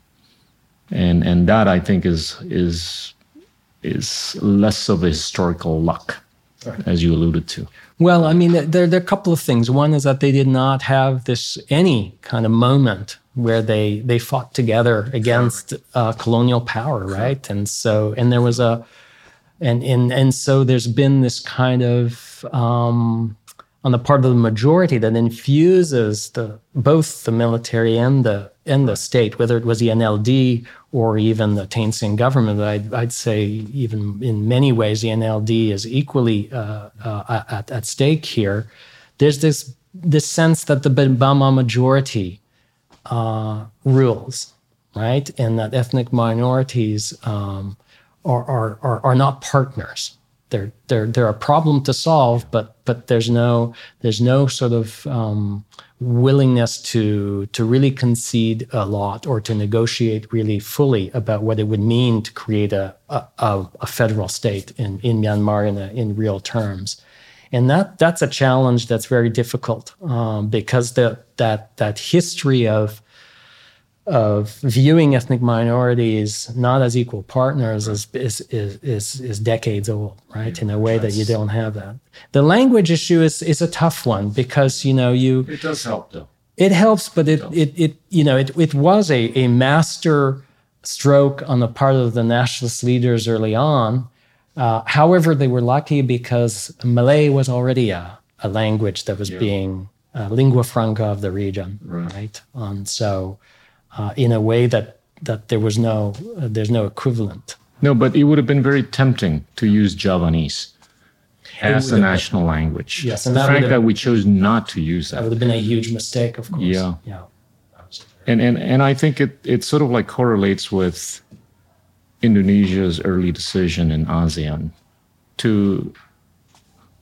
and and that I think is is is less of a historical luck, right. as you alluded to. Well, I mean, there, there are a couple of things. One is that they did not have this any kind of moment where they they fought together against uh, colonial power, right? And so, and there was a, and and and so there's been this kind of um, on the part of the majority that infuses the both the military and the and the state, whether it was the NLD or even the Thein Sein government. I'd, I'd, say even in many ways the NLD is equally uh, uh, at, at stake here. There's this this sense that the Bama majority uh, rules, right, and that ethnic minorities um, are, are, are are not partners they're they're they're a problem to solve, but but there's no there's no sort of um, willingness to to really concede a lot or to negotiate really fully about what it would mean to create a a, a federal state in in Myanmar in a, in real terms, and that that's a challenge that's very difficult um, because the that that history of of viewing ethnic minorities not as equal partners is, is, is, is, decades old, right? In a way that you don't have that. The language issue is, is a tough one because, you know, you. It does help though. It helps, but it, it, it, you know, it, it was a, a master stroke on the part of the nationalist leaders early on. Uh, however, they were lucky because Malay was already a, a language that was yeah. being uh, lingua franca of the region, right? right? And so, uh, in a way that that there was no uh, there's no equivalent. No, but it would have been very tempting to use Javanese as the national been, language. Yes, and the fact that we chose not to use that. That would have been a huge mistake, of course. Yeah. Yeah. And and and I think it it sort of like correlates with Indonesia's early decision in ASEAN to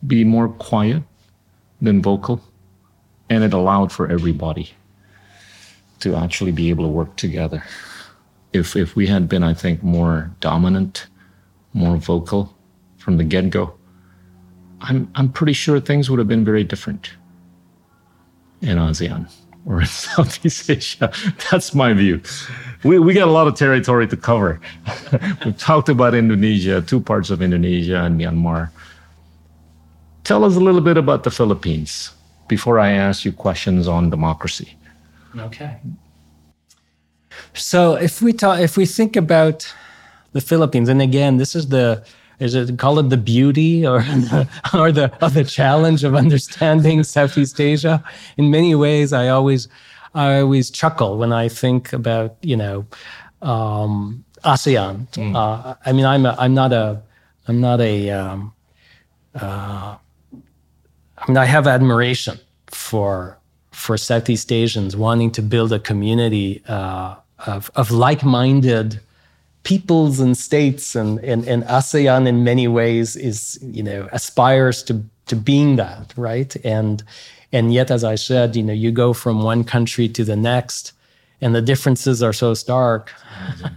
be more quiet than vocal, and it allowed for everybody to actually be able to work together. If if we had been, I think, more dominant, more vocal from the get go, I'm I'm pretty sure things would have been very different in ASEAN or in [laughs] Southeast Asia. That's my view. We we got a lot of territory to cover. [laughs] We've talked about Indonesia, two parts of Indonesia and Myanmar. Tell us a little bit about the Philippines before I ask you questions on democracy. Okay. So if we talk, if we think about the Philippines, and again, this is the is it call it the beauty or the, or the or the challenge of understanding [laughs] Southeast Asia? In many ways, I always I always chuckle when I think about you know um, ASEAN. Mm. Uh, I mean, I'm a, I'm not a I'm not a um, uh, I mean, I have admiration for for Southeast Asians wanting to build a community uh, of, of like-minded peoples and states and, and, and ASEAN in many ways is, you know, aspires to, to being that, right? And, and yet, as I said, you know, you go from one country to the next and the differences are so stark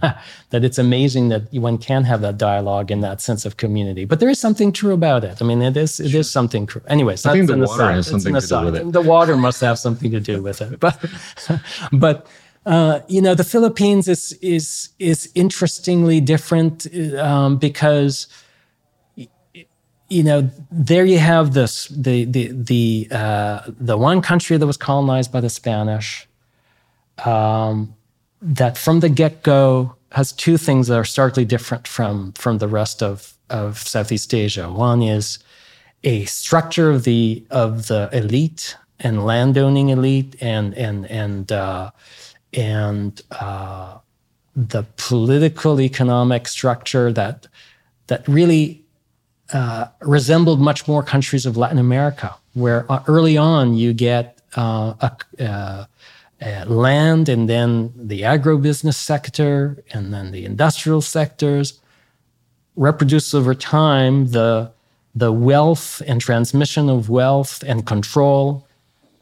[laughs] that it's amazing that one can have that dialogue and that sense of community. But there is something true about it. I mean, it is it sure. is something true. Anyways, I think the water has something to do with it. The water must have something to do with it. [laughs] But [laughs] but uh, you know, the Philippines is is is interestingly different um, because you know there you have this the the the uh, the one country that was colonized by the Spanish um, that from the get go has two things that are starkly different from from the rest of of Southeast Asia. One is a structure of the of the elite and landowning elite and and and uh, and uh, the political economic structure that that really uh, resembled much more countries of Latin America, where uh, early on you get uh, a, uh, a land and then the agribusiness sector and then the industrial sectors reproduce over time the the wealth and transmission of wealth and control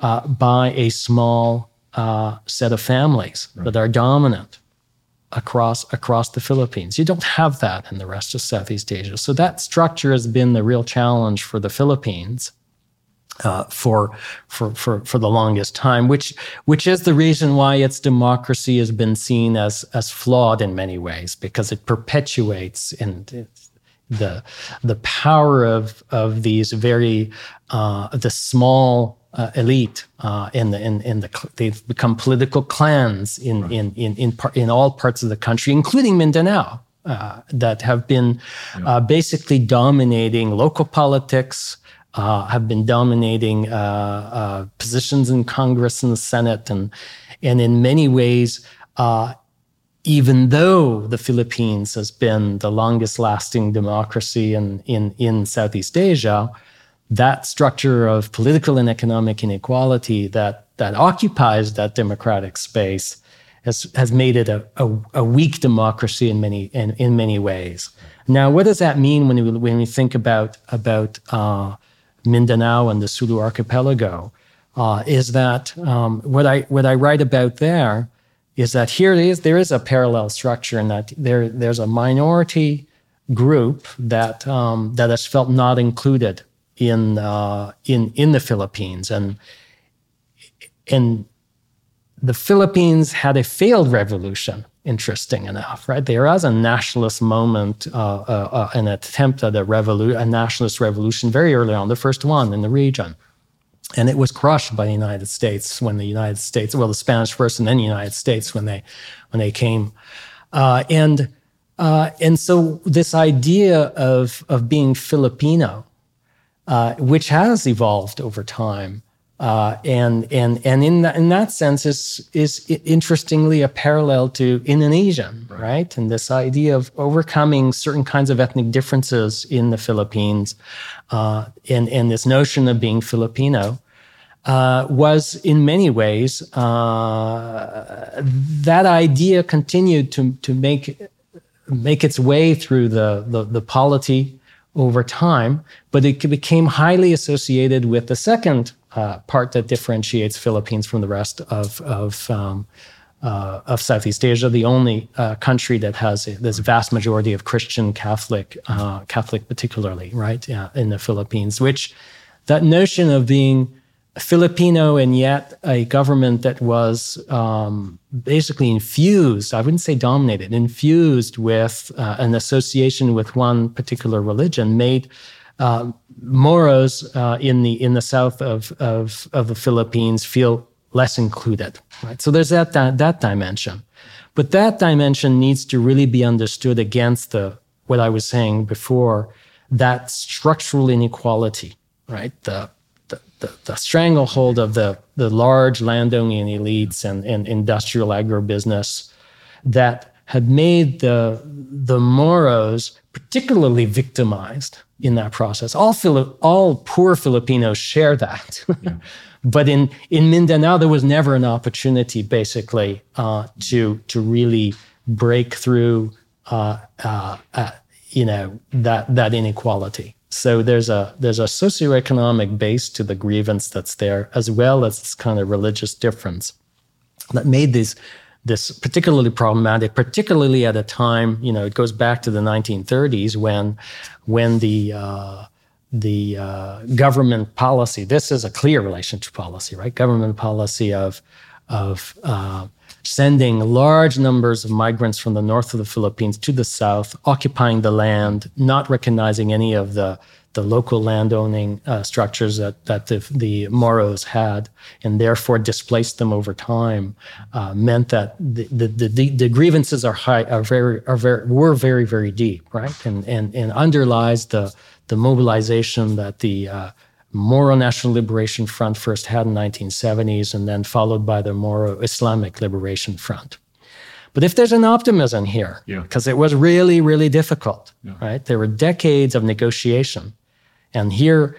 uh, by a small uh, set of families right. that are dominant across across the Philippines. You don't have that in the rest of Southeast Asia. So that structure has been the real challenge for the Philippines. Uh, for for for for the longest time, which which is the reason why its democracy has been seen as as flawed in many ways, because it perpetuates and the the power of of these very uh, the small uh, elite uh, in the in, in the they've become political clans in right. in in in, par, in all parts of the country, including Mindanao, uh, that have been yeah. Uh, basically dominating local politics. Uh, have been dominating uh, uh, positions in Congress and the Senate, and and in many ways, uh, even though the Philippines has been the longest lasting democracy in, in, in Southeast Asia, that structure of political and economic inequality that, that occupies that democratic space has, has made it a, a, a weak democracy in many, in, in many ways. Now, what does that mean when we, when we think about, about uh, Mindanao and the Sulu archipelago? Uh, is that um, what, I, what I write about there is that here is, there is a parallel structure in that there, there's a minority group that, um, that has felt not included in, uh, in, in the Philippines. And, and the Philippines had a failed revolution, interesting enough, right? There was a nationalist moment, uh, uh, uh an attempt at a, revolu- a nationalist revolution very early on, the first one in the region. And it was crushed by the United States when the United States, well, the Spanish first and then the United States when they, when they came. Uh, and, uh, and so this idea of, of being Filipino, uh, which has evolved over time, uh, and and and in that in that sense is is interestingly a parallel to Indonesian, right. right? And this idea of overcoming certain kinds of ethnic differences in the Philippines, uh, and and this notion of being Filipino. Uh, was in many ways uh, that idea continued to to make make its way through the the, the polity over time, but it became highly associated with the second uh, part that differentiates Philippines from the rest of of, um, uh, of Southeast Asia. The only uh, country that has this vast majority of Christian Catholic, uh, Catholic particularly, right, yeah, in the Philippines. Which that notion of being Filipino and yet a government that was um, basically infused, I wouldn't say dominated, infused with uh, an association with one particular religion made uh, Moros uh, in the in the south of, of, of the Philippines feel less included. Right? So there's that, that that dimension, but that dimension needs to really be understood against the what I was saying before that structural inequality, right? The the, the, stranglehold of the, the large landowning elites and, and industrial agribusiness that had made the, the Moros particularly victimized in that process. All, Fili- all poor Filipinos share that. Yeah. [laughs] but in, in Mindanao, there was never an opportunity, basically, uh, to, to really break through uh, uh, uh you know, that, that inequality. So there's a there's a socioeconomic base to the grievance that's there, as well as this kind of religious difference that made this this particularly problematic, particularly at a time, you know, it goes back to the 1930s when when the uh, the uh, government policy. This is a clear relationship policy, right? Government policy of of uh, sending large numbers of migrants from the north of the Philippines to the south, occupying the land, not recognizing any of the the local landowning uh, structures that, that the, the Moros had, and therefore displaced them over time, uh, meant that the, the, the, the, grievances are high, are very, are very, were very, very deep, right? And, and, and underlies the, the mobilization that the uh, Moro National Liberation Front first had in 1970s and then followed by the Moro Islamic Liberation Front. But if there's an optimism here, because yeah. it was really, really difficult, yeah. right? There were decades of negotiation. And here,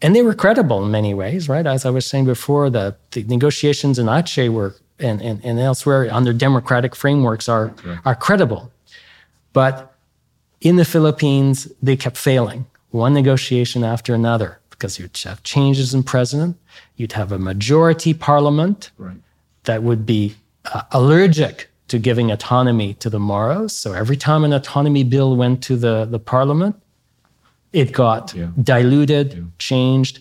and they were credible in many ways, right? As I was saying before, the, the negotiations in Aceh were and, and, and elsewhere under democratic frameworks are, are credible. But in the Philippines, they kept failing, one negotiation after another because you'd have changes in president, you'd have a majority parliament right. that would be uh, allergic to giving autonomy to the Moros. So every time an autonomy bill went to the, the parliament, it got yeah. diluted, yeah. changed,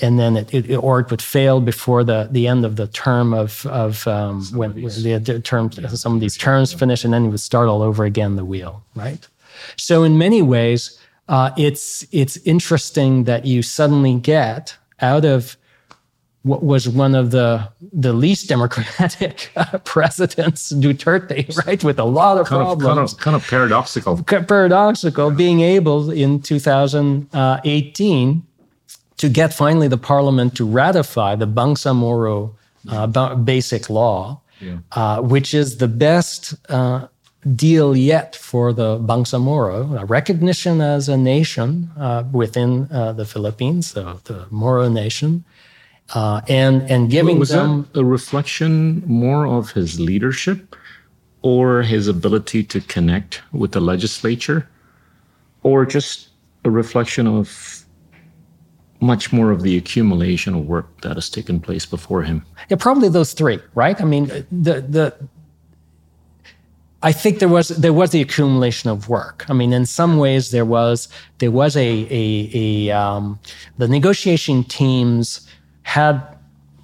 and then it, it, or it would fail before the, the end of the term of, of um, when, the, the term, yeah. some of these terms finish, and then you would start all over again the wheel, right? So in many ways, uh, it's it's interesting that you suddenly get out of what was one of the the least democratic uh, [laughs] presidents, Duterte, [laughs] right, with a lot of kind problems. Of, kind, of, kind of paradoxical. Paradoxical, being able in 2018 to get finally the parliament to ratify the Bangsamoro uh, basic law, yeah. uh, which is the best uh, deal yet for the Bangsamoro, a recognition as a nation uh, within uh, the Philippines, the Moro nation, uh, and and giving was them a reflection more of his leadership or his ability to connect with the legislature, or just a reflection of much more of the accumulation of work that has taken place before him. Yeah, probably those three, right? I mean, the the I think there was there was the accumulation of work. I mean, in some ways, there was there was a a, a um, the negotiation teams had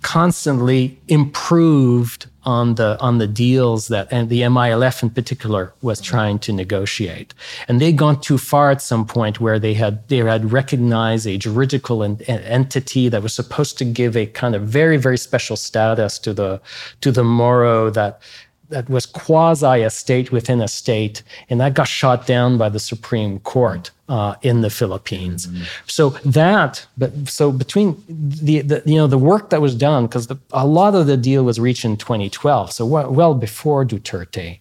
constantly improved on the on the deals that and the MILF in particular was trying to negotiate. And they'd gone too far at some point where they had they had recognized a juridical en- entity that was supposed to give a kind of very very special status to the to the Moro that that was quasi a state within a state, and that got shot down by the Supreme Court uh, in the Philippines. Mm-hmm. So that, but so between the, the you know the work that was done, because a lot of the deal was reached in 2012, so well, well before Duterte.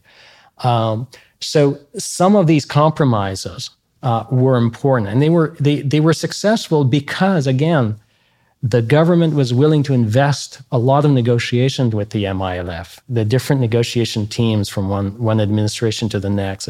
Um, so some of these compromises uh, were important, and they were they they were successful because again the government was willing to invest a lot of negotiations with the MILF, the different negotiation teams from one, one administration to the next.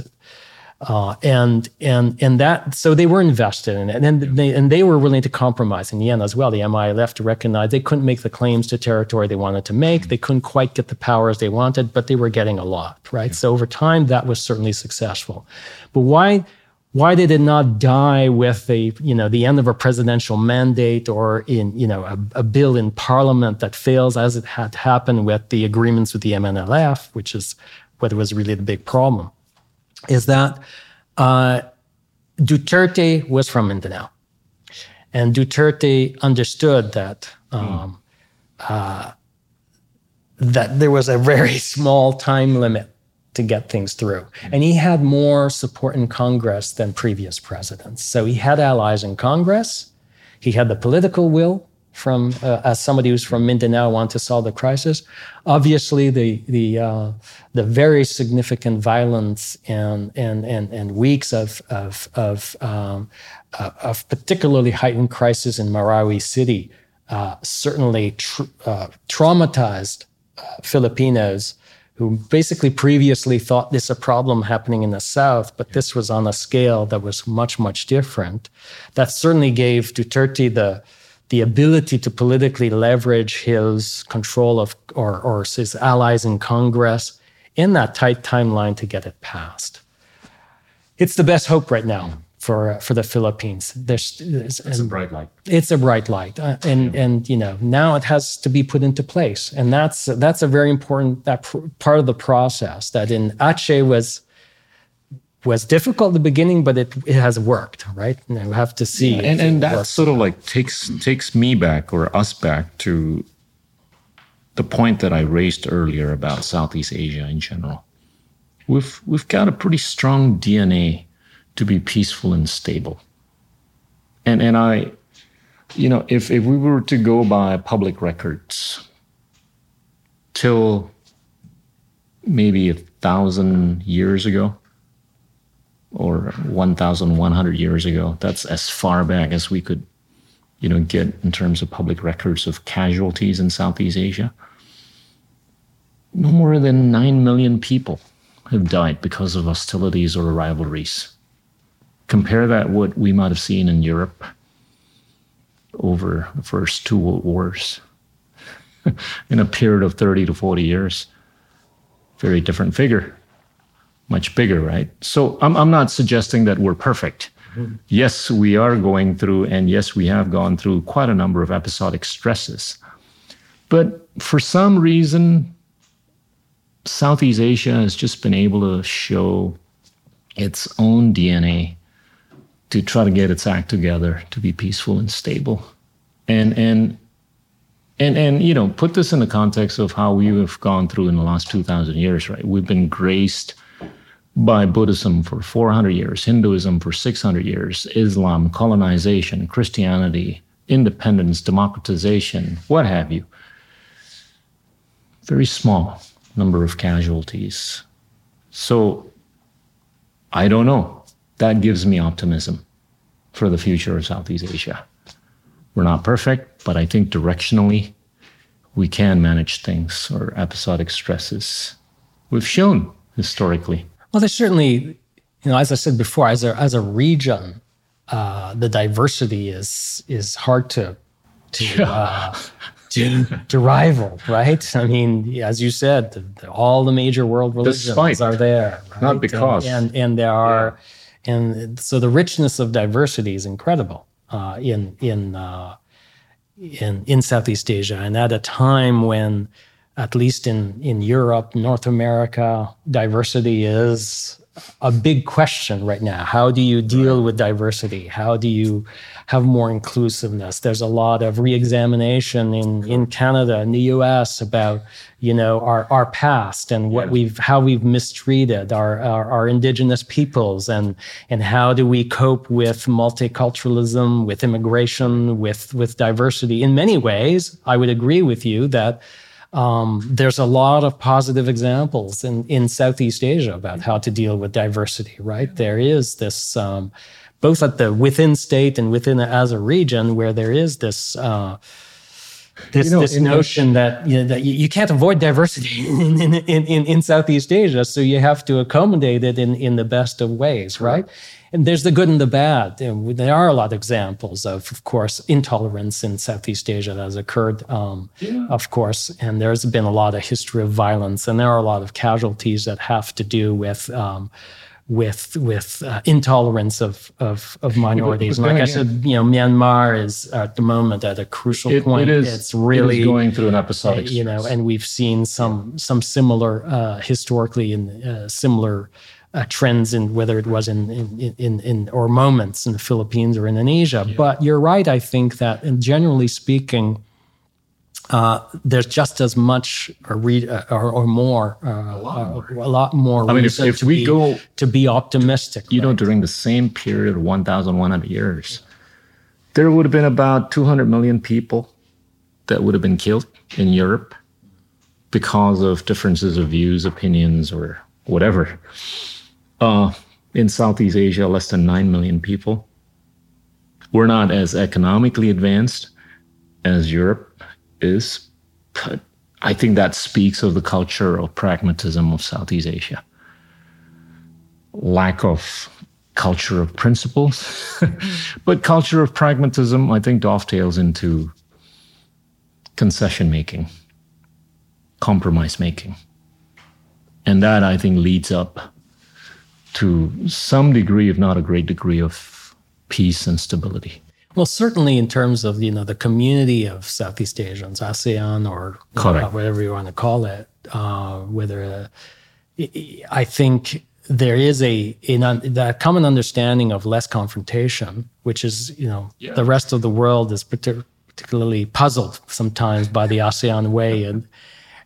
Uh, and and and that so they were invested in it, and they and they were willing to compromise in the end as well. The MILF to recognize they couldn't make the claims to territory they wanted to make. They couldn't quite get the powers they wanted, but they were getting a lot, right? Yeah. So over time, that was certainly successful. But why why did it not die with the you know the end of a presidential mandate or in you know a, a, bill in parliament that fails as it had happened with the agreements with the MNLF, which is what was really the big problem, is that uh, Duterte was from Mindanao, and Duterte understood that. Um, uh, that there was a very [laughs] small time limit to get things through. And he had more support in Congress than previous presidents. So he had allies in Congress. He had the political will from uh, as somebody who's from Mindanao wanted to solve the crisis. Obviously, the the uh, the very significant violence and and and, and weeks of of of, um, uh, of particularly heightened crisis in Marawi City uh, certainly tr- uh, traumatized uh, Filipinos who basically previously thought this a problem happening in the South, but this was on a scale that was much, much different. That certainly gave Duterte the the ability to politically leverage his control of or, or his allies in Congress in that tight timeline to get it passed. It's the best hope right now for uh, for the Philippines. There's, there's it's a bright light. It's a bright light, uh, and yeah. and you know now it has to be put into place, and that's that's a very important that pr- part of the process. That in Aceh was was difficult at the beginning, but it, it has worked, right? And we have to see. Yeah, and and that works. sort of like takes takes me back or us back to the point that I raised earlier about Southeast Asia in general. We've we've got a pretty strong DNA to be peaceful and stable. And and I, you know, if if we were to go by public records till maybe a thousand years ago or 1,100 years ago, that's as far back as we could, you know, get in terms of public records of casualties in Southeast Asia. No more than 9 million people have died because of hostilities or rivalries compare that what we might have seen in Europe over the first two world wars [laughs] in a period of 30 to 40 years. Very different figure, much bigger, right? So I'm, I'm not suggesting that we're perfect. Mm-hmm. Yes, we are going through, and yes, we have gone through quite a number of episodic stresses. But for some reason, Southeast Asia has just been able to show its own DNA to try to get its act together to be peaceful and stable and and and and you know put this in the context of how we have gone through in the last 2000 years right we've been graced by buddhism for 400 years hinduism for 600 years islam colonization christianity independence, democratization, what have you. Very small number of casualties. So I don't know. That gives me optimism for the future of Southeast Asia. We're not perfect, but I think directionally we can manage things or episodic stresses. We've shown historically. Well, there's certainly, you know, as I said before, as a as a region, uh, the diversity is is hard to to [laughs] uh, to, to rival, right? I mean, as you said, the, the, all the major world religions Despite, are there, right? not because, and and, and there are, yeah. And so the richness of diversity is incredible uh, in in uh, in in Southeast Asia, and at a time when, at least in in Europe, North America, diversity is a big question right now. How do you deal with diversity? How do you have more inclusiveness? There's a lot of re-examination in, in Canada and the US about, you know, our, our past and what we've how we've mistreated our, our, our indigenous peoples and and how do we cope with multiculturalism, with immigration, with with diversity. In many ways, I would agree with you that um, there's a lot of positive examples in, in Southeast Asia about how to deal with diversity, right? There is this, um, both at the within state and within as a region, where there is this. Uh, this, you know, this notion that you, know, that you, can't avoid diversity [laughs] in, in, in, in, Southeast Asia, so you have to accommodate it in, in the best of ways, right? and there's the good and the bad. And there are a lot of examples of, of course, intolerance in Southeast Asia that has occurred, um, yeah. of course. And there's been a lot of history of violence, and there are a lot of casualties that have to do with. Um, with with uh, intolerance of of, of minorities. like I said, you know, Myanmar is at the moment at a crucial it, point. It is, it's really it is going through an episodic, uh, you know, and we've seen some some similar uh, historically in uh, similar uh, trends in whether it was in, in, in, in, or moments in the Philippines or Indonesia. Yeah. But you're right. I think that, and generally speaking, uh, there's just as much or, read, uh, or, or more, uh, a, lot more. a lot more. I mean, if, if we be, go to be optimistic, you right? know, during the same period, of 1,100 years, there would have been about 200 million people that would have been killed in Europe because of differences of views, opinions, or whatever. Uh, in Southeast Asia, less than 9 million people. We're not as economically advanced as Europe is, but I think that speaks of the culture of pragmatism of Southeast Asia. Lack of culture of principles, [laughs] but culture of pragmatism, I think, dovetails into concession making, compromise making. And that, I think, leads up to some degree, if not a great degree, of peace and stability. Well, certainly in terms of you know the community of Southeast Asians, ASEAN or whatever you want to call it, uh, whether uh, I think there is a, a that common understanding of less confrontation, which is you know yeah. the rest of the world is particularly puzzled sometimes by the ASEAN way and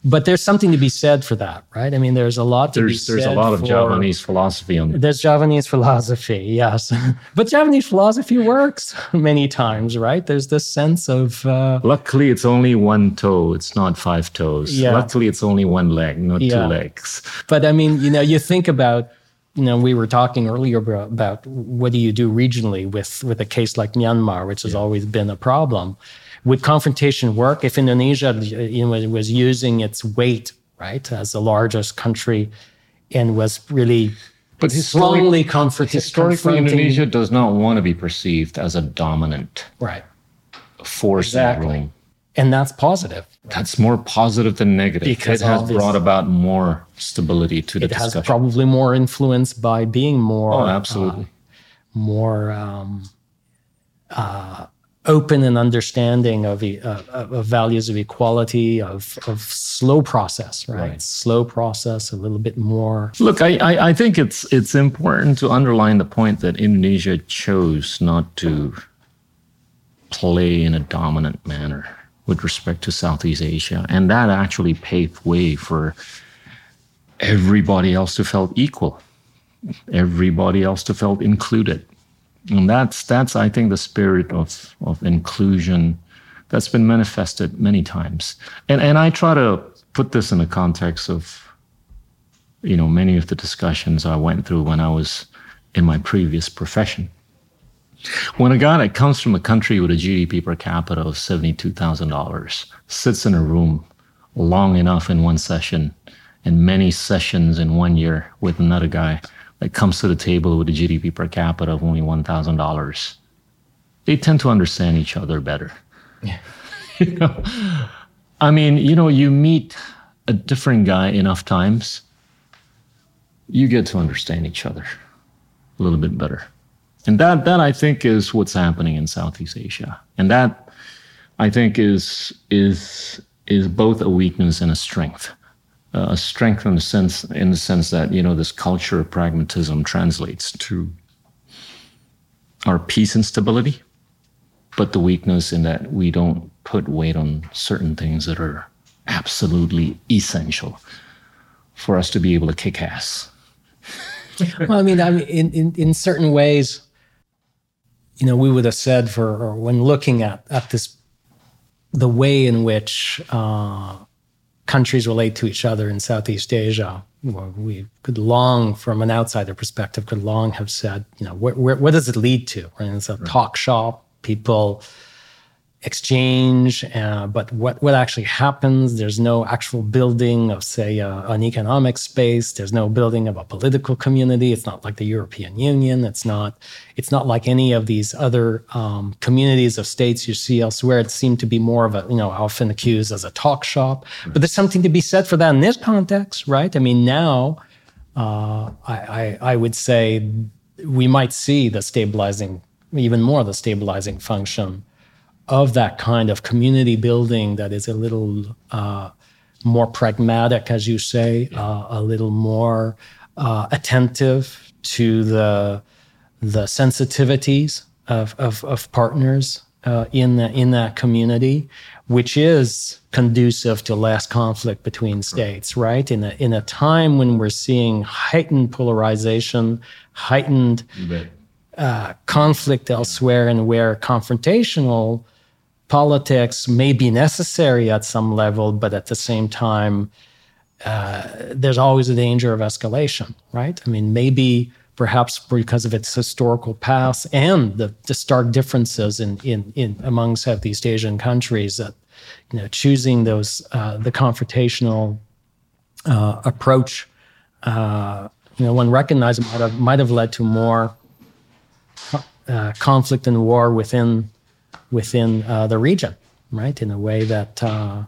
but there's something to be said for that, right? I mean, there's a lot to there's, be There's a lot of Javanese philosophy on There's Javanese philosophy, yes. [laughs] but Javanese philosophy works many times, right? There's this sense of. Uh, Luckily, it's only one toe, it's not five toes. Yeah. Luckily, it's only one leg, not yeah. two legs. But I mean, you know, you think about you know, we were talking earlier about what do you do regionally with with a case like Myanmar, which has yeah. always been a problem. Would confrontation work if Indonesia you know, was using its weight, right, as the largest country and was really but strongly comfort- historically Indonesia does not want to be perceived as a dominant right. force exactly. And that's positive. That's more positive than negative. Because it has brought about more stability to the it discussion. has probably more influence by being more oh, absolutely. Uh, more um, uh, open and understanding of, uh, of values of equality, of, of slow process, right? right? Slow process, a little bit more. Look, I, I, I, think it's it's important to underline the point that Indonesia chose not to play in a dominant manner with respect to Southeast Asia, and that actually paved way for everybody else to felt equal, everybody else to felt included And that's that's I think the spirit of of inclusion that's been manifested many times. And and I try to put this in the context of you know many of the discussions I went through when I was in my previous profession. When a guy that comes from a country with a GDP per capita of $72,000 sits in a room long enough in one session and many sessions in one year with another guy that comes to the table with a GDP per capita of only $1,000, they tend to understand each other better. Yeah. [laughs] you know? I mean, you know, you meet a different guy enough times, you get to understand each other a little bit better. And that that I think is what's happening in Southeast Asia. And that I think is is is both a weakness and a strength. Uh, a strength in the sense in the sense that you know this culture of pragmatism translates to our peace and stability, but the weakness in that we don't put weight on certain things that are absolutely essential for us to be able to kick ass. [laughs] well, I mean, I mean, in, in, in certain ways, you know, we would have said for when looking at at this, the way in which uh, countries relate to each other in Southeast Asia, we could long, from an outsider perspective, could long have said, you know, where, where, what does it lead to? Right? It's a right. talk shop. People exchange, uh, but what, what actually happens? There's no actual building of, say, uh, an economic space. There's no building of a political community. It's not like the European Union. It's not. It's not like any of these other um, communities of states you see elsewhere. It seemed to be more of a, you know, often accused as a talk shop. But there's something to be said for that in this context, right? I mean, now uh, I, I, I would say we might see the stabilizing, even more the stabilizing function of that kind of community building that is a little uh, more pragmatic, as you say, uh, a little more uh, attentive to the the sensitivities of of, of partners uh, in the, in that community, which is conducive to less conflict between states, right? In a in a time when we're seeing heightened polarization, heightened uh, conflict elsewhere, and where confrontational politics may be necessary at some level, but at the same time, uh, there's always a danger of escalation, right? I mean, maybe perhaps because of its historical past and the, the stark differences in, in, in among Southeast Asian countries that, you know, choosing those, uh, the confrontational uh, approach, uh, you know, one recognized might have, might have led to more uh, conflict and war within within uh, the region, right? In a way that uh,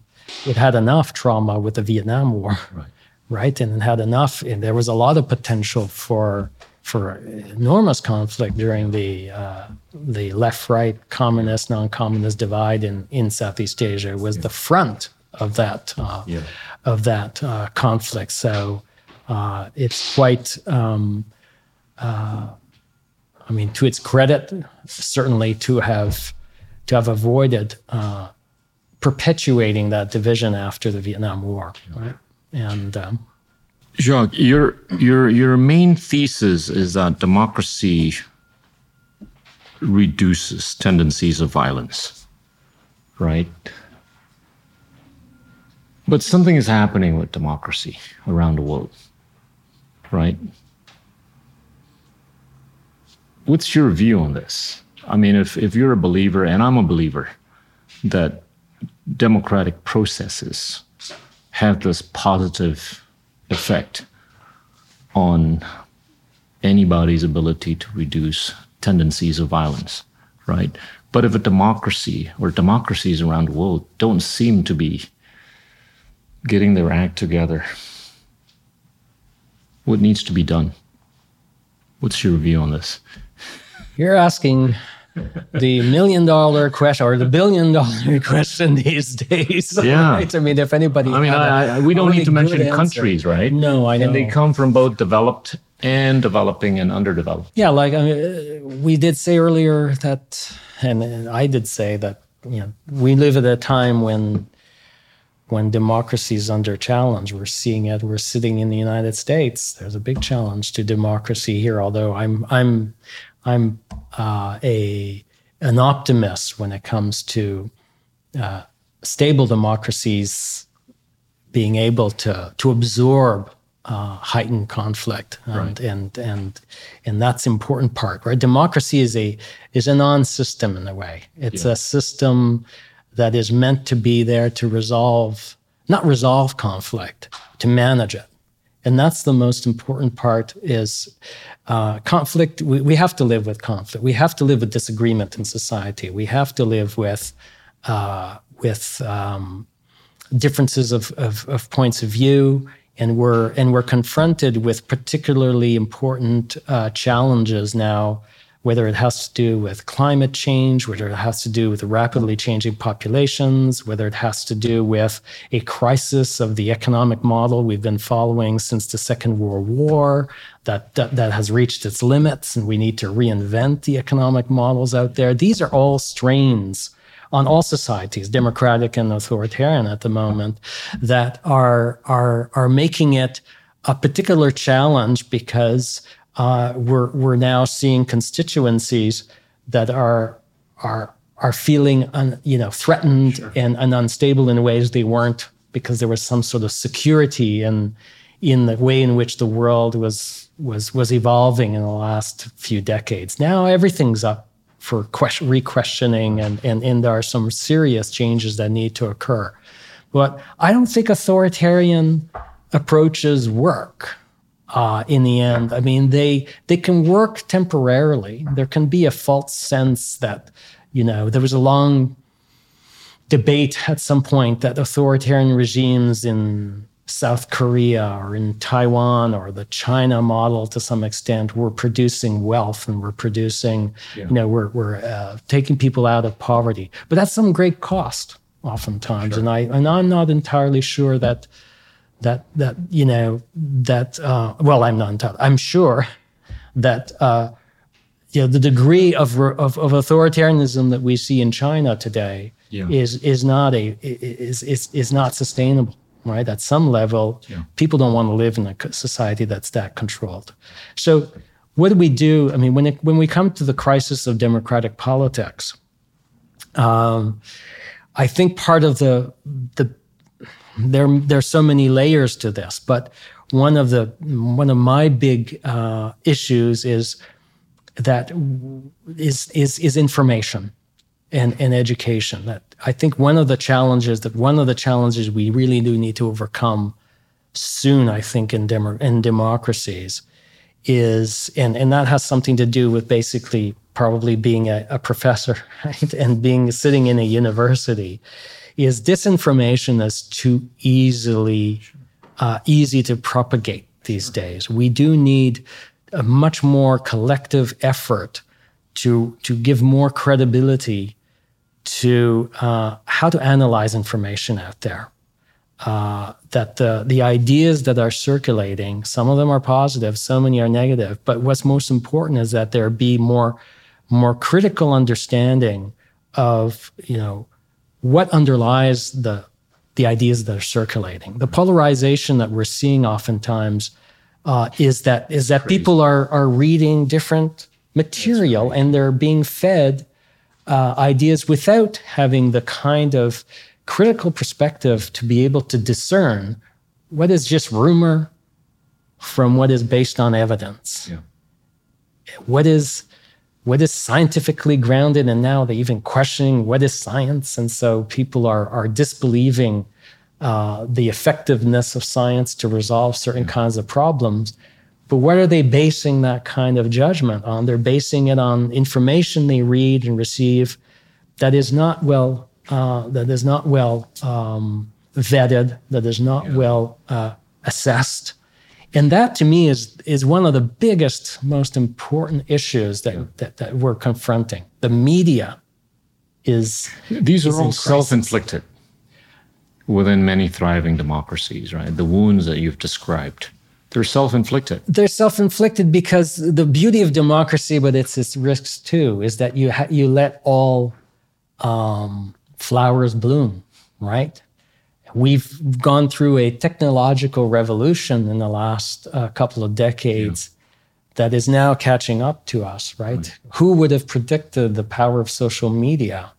it had enough trauma with the Vietnam War, right? right? And it had enough, and there was a lot of potential for for enormous conflict during the uh, the left-right communist non-communist divide in in Southeast Asia was yeah. the front of that uh, yeah. of that uh, conflict. So uh, it's quite. Um, uh, I mean, to its credit, certainly to have to have avoided uh, perpetuating that division after the Vietnam War. Right? And um, Jacques, your your your main thesis is that democracy reduces tendencies of violence, right? But something is happening with democracy around the world, right? What's your view on this? I mean, if, if you're a believer, and I'm a believer, that democratic processes have this positive effect on anybody's ability to reduce tendencies of violence, right? But if a democracy or democracies around the world don't seem to be getting their act together, what needs to be done? What's your view on this? You're asking the million dollar question or the billion dollar [laughs] question these days. Yeah. [laughs] Right? I mean, if anybody. I mean, I, I, we don't need to mention answer. countries, right? No, I know. And they come from both developed and developing and underdeveloped. Yeah, like I mean, we did say earlier that, and I did say that, you know, we live at a time when when democracy is under challenge. We're seeing it. We're sitting in the United States. There's a big challenge to democracy here. Although I'm I'm I'm uh, a an optimist when it comes to uh, stable democracies being able to to absorb uh, heightened conflict, and, right. and and and that's important part, right? Democracy is a is a non-system in a way. It's yeah. a system that is meant to be there to resolve, not resolve conflict, to manage it, and that's the most important part. Is uh, conflict? We, we have to live with conflict. We have to live with disagreement in society. We have to live with uh, with um, differences of, of, of points of view and we're and we're confronted with particularly important uh, challenges now whether it has to do with climate change, whether it has to do with rapidly changing populations, whether it has to do with a crisis of the economic model we've been following since the Second World War that, that, that has reached its limits and we need to reinvent the economic models out there. These are all strains on all societies, democratic and authoritarian at the moment, that are are are making it a particular challenge because uh, we're we're now seeing constituencies that are are are feeling un, you know threatened sure. and, and unstable in ways they weren't because there was some sort of security in in the way in which the world was was was evolving in the last few decades. Now everything's up for question, re-questioning and, and, and there are some serious changes that need to occur. But I don't think authoritarian approaches work uh, in the end. I mean, they they can work temporarily. There can be a false sense that, you know, there was a long debate at some point that authoritarian regimes in South Korea or in Taiwan or the China model to some extent, we're producing wealth and we're producing, yeah. you know, we're, we're uh, taking people out of poverty. But that's some great cost oftentimes. Sure. And I and I'm not entirely sure that that that you know that uh, well I'm not entirely I'm sure that uh, you know the degree of, of, of authoritarianism that we see in China today yeah. is is not a is is is not sustainable right? At some level, yeah. people don't want to live in a society that's that controlled. So, what do we do? I mean, when it, when we come to the crisis of democratic politics, um, I think part of the the there there's so many layers to this, but one of the one of my big uh, issues is that is is is information and, and education. That I think one of the challenges that one of the challenges we really do need to overcome soon, I think, in, demo, in democracies is, and, and that has something to do with basically probably being a, a professor [laughs] right? and being sitting in a university, is disinformation is too easily uh, easy to propagate these days. We do need a much more collective effort to to give more credibility to uh, how to analyze information out there. Uh, that the the ideas that are circulating, some of them are positive, so many are negative. But what's most important is that there be more more critical understanding of you know what underlies the the ideas that are circulating. The polarization that we're seeing oftentimes uh, is that is that Crazy. people are are reading different material right. and they're being fed uh, ideas without having the kind of critical perspective to be able to discern what is just rumor from what is based on evidence. Yeah. What is what is scientifically grounded, and now they're even questioning what is science, and so people are are disbelieving uh, the effectiveness of science to resolve certain yeah. kinds of problems. But what are they basing that kind of judgment on? They're basing it on information they read and receive that is not well uh, that is not well um, vetted, that is not yeah. well uh, assessed. And that to me is is one of the biggest, most important issues that, yeah. that, that, we're confronting. The media is these are all self-inflicted within many thriving democracies, right? The wounds that you've described. They're self-inflicted. They're self-inflicted because the beauty of democracy, but it's its risks too, is that you ha- you let all um, flowers bloom, right? We've gone through a technological revolution in the last uh, couple of decades that is now catching up to us, right? right? Who would have predicted the power of social media?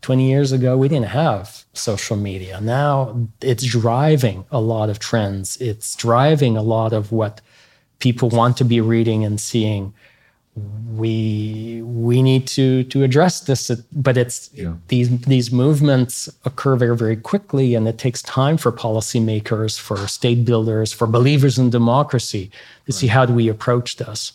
20 years ago, we didn't have social media. Now it's driving a lot of trends. It's driving a lot of what people want to be reading and seeing we we need to to address this but it's yeah. these these movements occur very very quickly and it takes time for policymakers for state builders for believers in democracy to right. see how do we approach this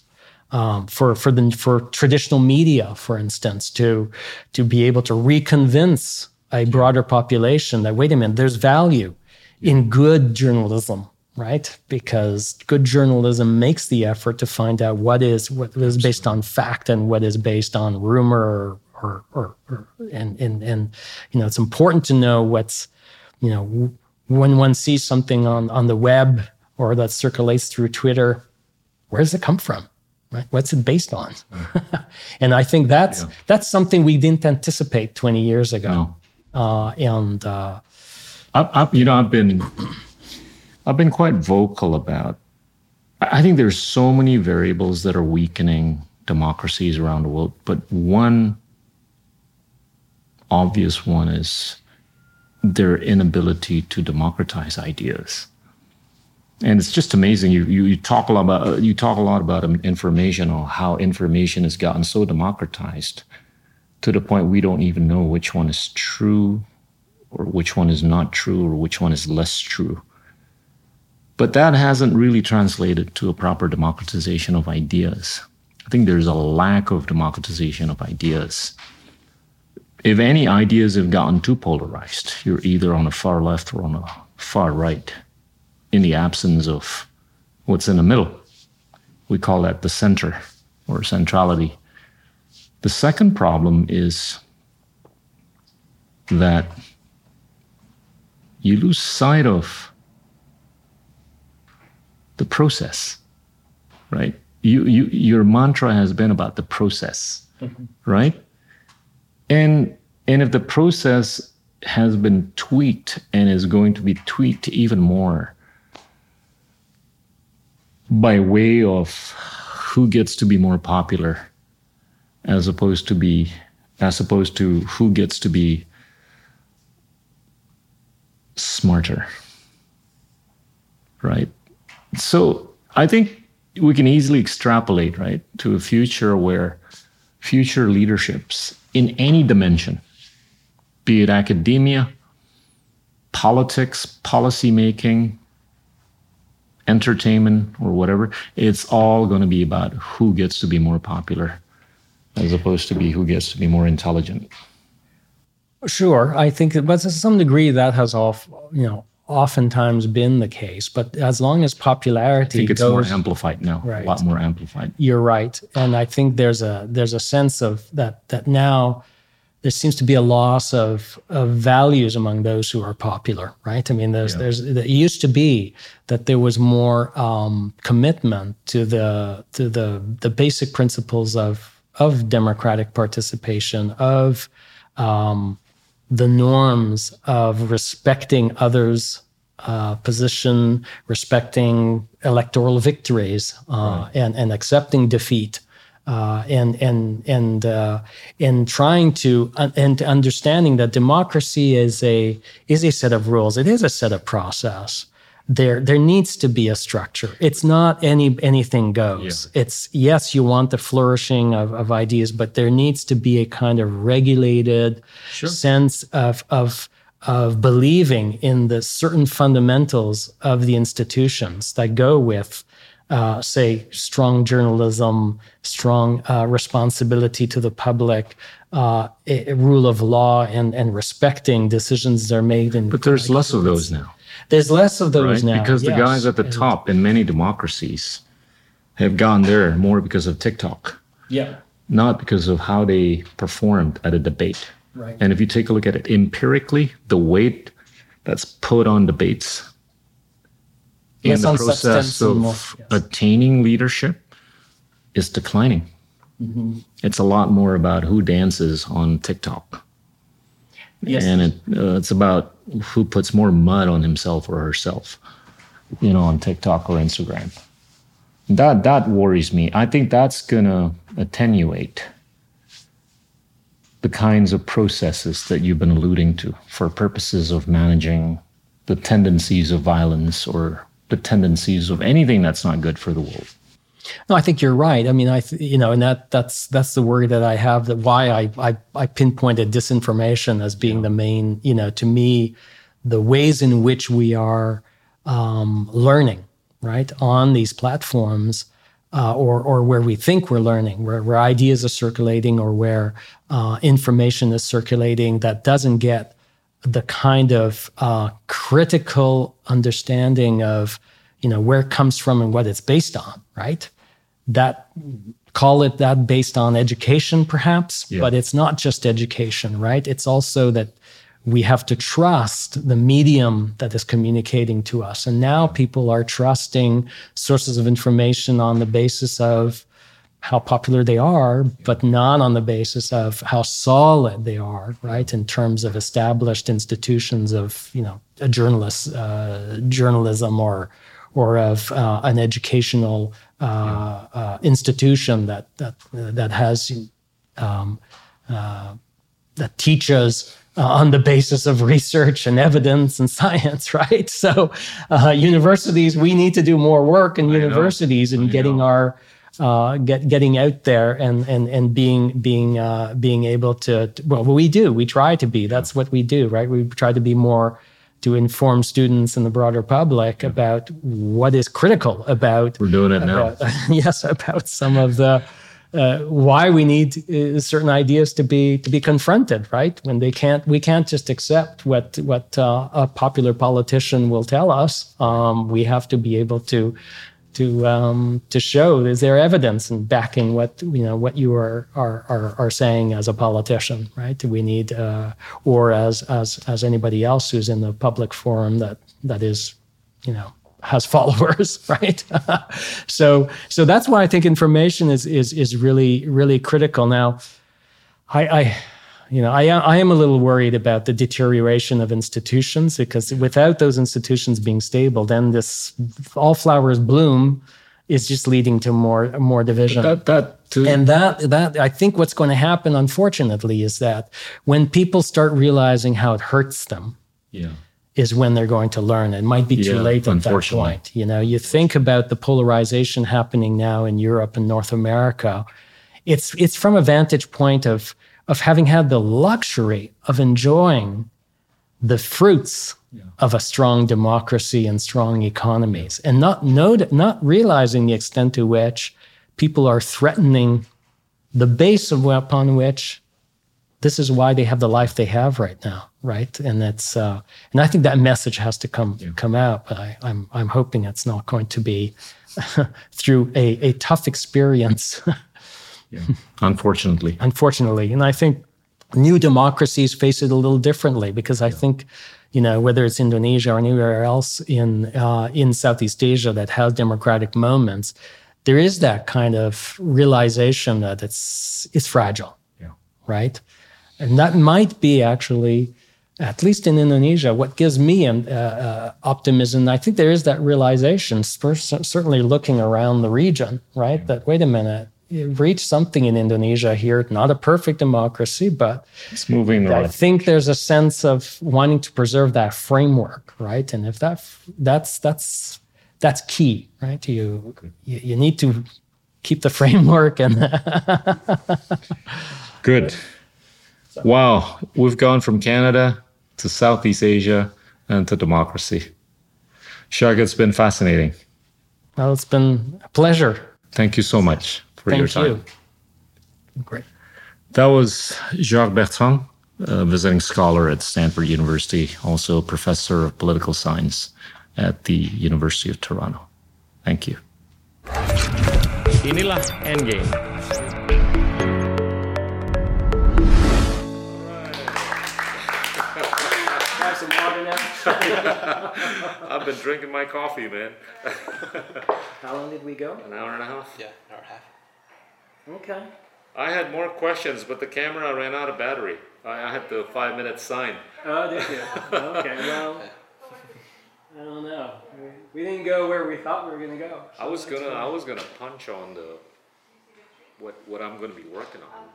um, for for the for traditional media for instance to to be able to reconvince a broader population that wait a minute there's value in good journalism right? Because good journalism makes the effort to find out what is what is based on fact and what is based on rumor or or, or, or and, and and you know it's important to know what's you know when one sees something on on the web or that circulates through Twitter, where does it come from? Right? What's it based on? [laughs] and I think that's yeah. that's something we didn't anticipate 20 years ago. No. Uh, and uh, I, I, you know, I've been I've been quite vocal about. I think there's so many variables that are weakening democracies around the world, but one obvious one is their inability to democratize ideas. And it's just amazing. You, you, you talk a lot about you talk a lot about information or how information has gotten so democratized to the point we don't even know which one is true or which one is not true or which one is less true. But that hasn't really translated to a proper democratization of ideas. I think there's a lack of democratization of ideas. If any ideas have gotten too polarized, you're either on the far left or on the far right, in the absence of what's in the middle. We call that the center or centrality. The second problem is that you lose sight of the process, right? You, you, your mantra has been about the process, mm-hmm. right? And, and if the process has been tweaked and is going to be tweaked even more by way of who gets to be more popular as opposed to be as opposed to who gets to be smarter right so I think we can easily extrapolate, right, to a future where future leaderships in any dimension, be it academia, politics, policy making, entertainment, or whatever, it's all going to be about who gets to be more popular as opposed to be who gets to be more intelligent. Sure, I think, that, but to some degree, that has off, you know oftentimes been the case. But as long as popularity I think it's goes, more amplified now, right. a lot more amplified. You're right, and I think there's a there's a sense of that that now there seems to be a loss of, of values among those who are popular, right? I mean, there's yeah. there's it used to be that there was more um, commitment to the to the the basic principles of of democratic participation of um, the norms of respecting others' uh, position, respecting electoral victories, uh, right. and and accepting defeat, uh, and and and uh, and trying to and understanding that democracy is a is a set of rules. It is a set of process there there needs to be a structure it's not any anything goes yeah. it's yes you want the flourishing of, of ideas but there needs to be a kind of regulated sure. sense of of of believing in the certain fundamentals of the institutions that go with uh, say strong journalism strong uh, responsibility to the public uh, a, a rule of law and and respecting decisions that are made in but there's less of those now there's less of those right? now. Because yes. the guys at the top in many democracies have gone there more because of TikTok. Yeah. Not because of how they performed at a debate. Right. And if you take a look at it empirically, the weight that's put on debates in the process of yes. attaining leadership is declining. Mm-hmm. It's a lot more about who dances on TikTok. Yes. And it, uh, it's about who puts more mud on himself or herself, you know, on TikTok or Instagram. That that worries me. I think that's gonna attenuate the kinds of processes that you've been alluding to for purposes of managing the tendencies of violence or the tendencies of anything that's not good for the world. No, I think you're right. I mean, I you know, and that that's that's the worry that I have. That why I I, I pinpointed disinformation as being the main. You know, to me, the ways in which we are um, learning right on these platforms. Uh, or, or where we think we're learning, where, where ideas are circulating, or where uh, information is circulating that doesn't get the kind of uh, critical understanding of you know where it comes from and what it's based on right that call it that based on education perhaps yeah. but it's not just education right it's also that we have to trust the medium that is communicating to us and now people are trusting sources of information on the basis of how popular they are, but not on the basis of how solid they are, right? In terms of established institutions of, you know, a journalist, uh, journalism or, or of uh, an educational uh, uh institution that that that has um, uh, that teaches uh, on the basis of research and evidence and [laughs] science, right? So, universities, we need to do more work in universities in getting our uh, get, getting out there and and and being being uh, being able to well we do. We try to be. That's what we do right? We try to be more to inform students and the broader public yeah. about what is critical about we're doing it about, now [laughs] yes about some of the uh, why we need uh, certain ideas to be to be confronted right? When they can't we can't just accept what what uh, a popular politician will tell us. Um, we have to be able to to um, to show is there evidence and backing what you know what you are are are, are saying as a politician, right? Do we need uh, or as as as anybody else who's in the public forum that that is, you know, has [laughs] followers, right? [laughs] so so that's why I think information is is is really really critical. Now, I, I you know, I, I am a little worried about the deterioration of institutions because without those institutions being stable, then this all flowers bloom is just leading to more more division. That, that too. And that that I think what's going to happen, unfortunately, is that when people start realizing how it hurts them, yeah. is when they're going to learn. It might be too yeah, late at that point. You know, you think about the polarization happening now in Europe and North America. It's it's from a vantage point of of having had the luxury of enjoying the fruits yeah. of a strong democracy and strong economies and not, not, not realizing the extent to which people are threatening the base of upon which this is why they have the life they have right now, right? And that's uh, and I think that message has to come yeah. come out. But I, I'm I'm hoping it's not going to be [laughs] through a, a tough experience [laughs] Yeah. [laughs] Unfortunately. Unfortunately. And I think new democracies face it a little differently because I yeah. think, you know, whether it's Indonesia or anywhere else in uh, in Southeast Asia that has democratic moments, there is that kind of realization that it's it's fragile. Yeah. Right. And that might be actually, at least in Indonesia, what gives me um, uh, uh, optimism. I think there is that realization, certainly looking around the region, right? Yeah. That wait a minute, reached something in Indonesia here. Not a perfect democracy, but it's moving. Right. I think there's a sense of wanting to preserve that framework, right? And if that that's that's that's key, right? You you, you need to keep the [laughs] framework and. [laughs] Good. Wow, we've gone from Canada to Southeast Asia and to democracy. Jacques, it's been fascinating. Well, it's been a pleasure. Thank you so much for Thank your time. You. Great. That was Jacques Bertrand, a visiting scholar at Stanford University, also professor of political science at the University of Toronto. Thank you. Inilah Endgame. [laughs] I've been drinking my coffee, man. How long did we go? An hour and a half. Yeah, hour and a half. Okay. I had more questions, but the camera ran out of battery. I, I had the five minute sign. Oh, did you? okay, well. I don't know. We didn't go where we thought we were gonna go. I was gonna, I was gonna punch on the, what, what I'm gonna be working on.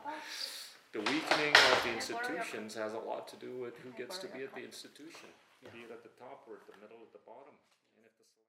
The weakening of the institutions has a lot to do with who gets to be at the institution, be it at the top or at the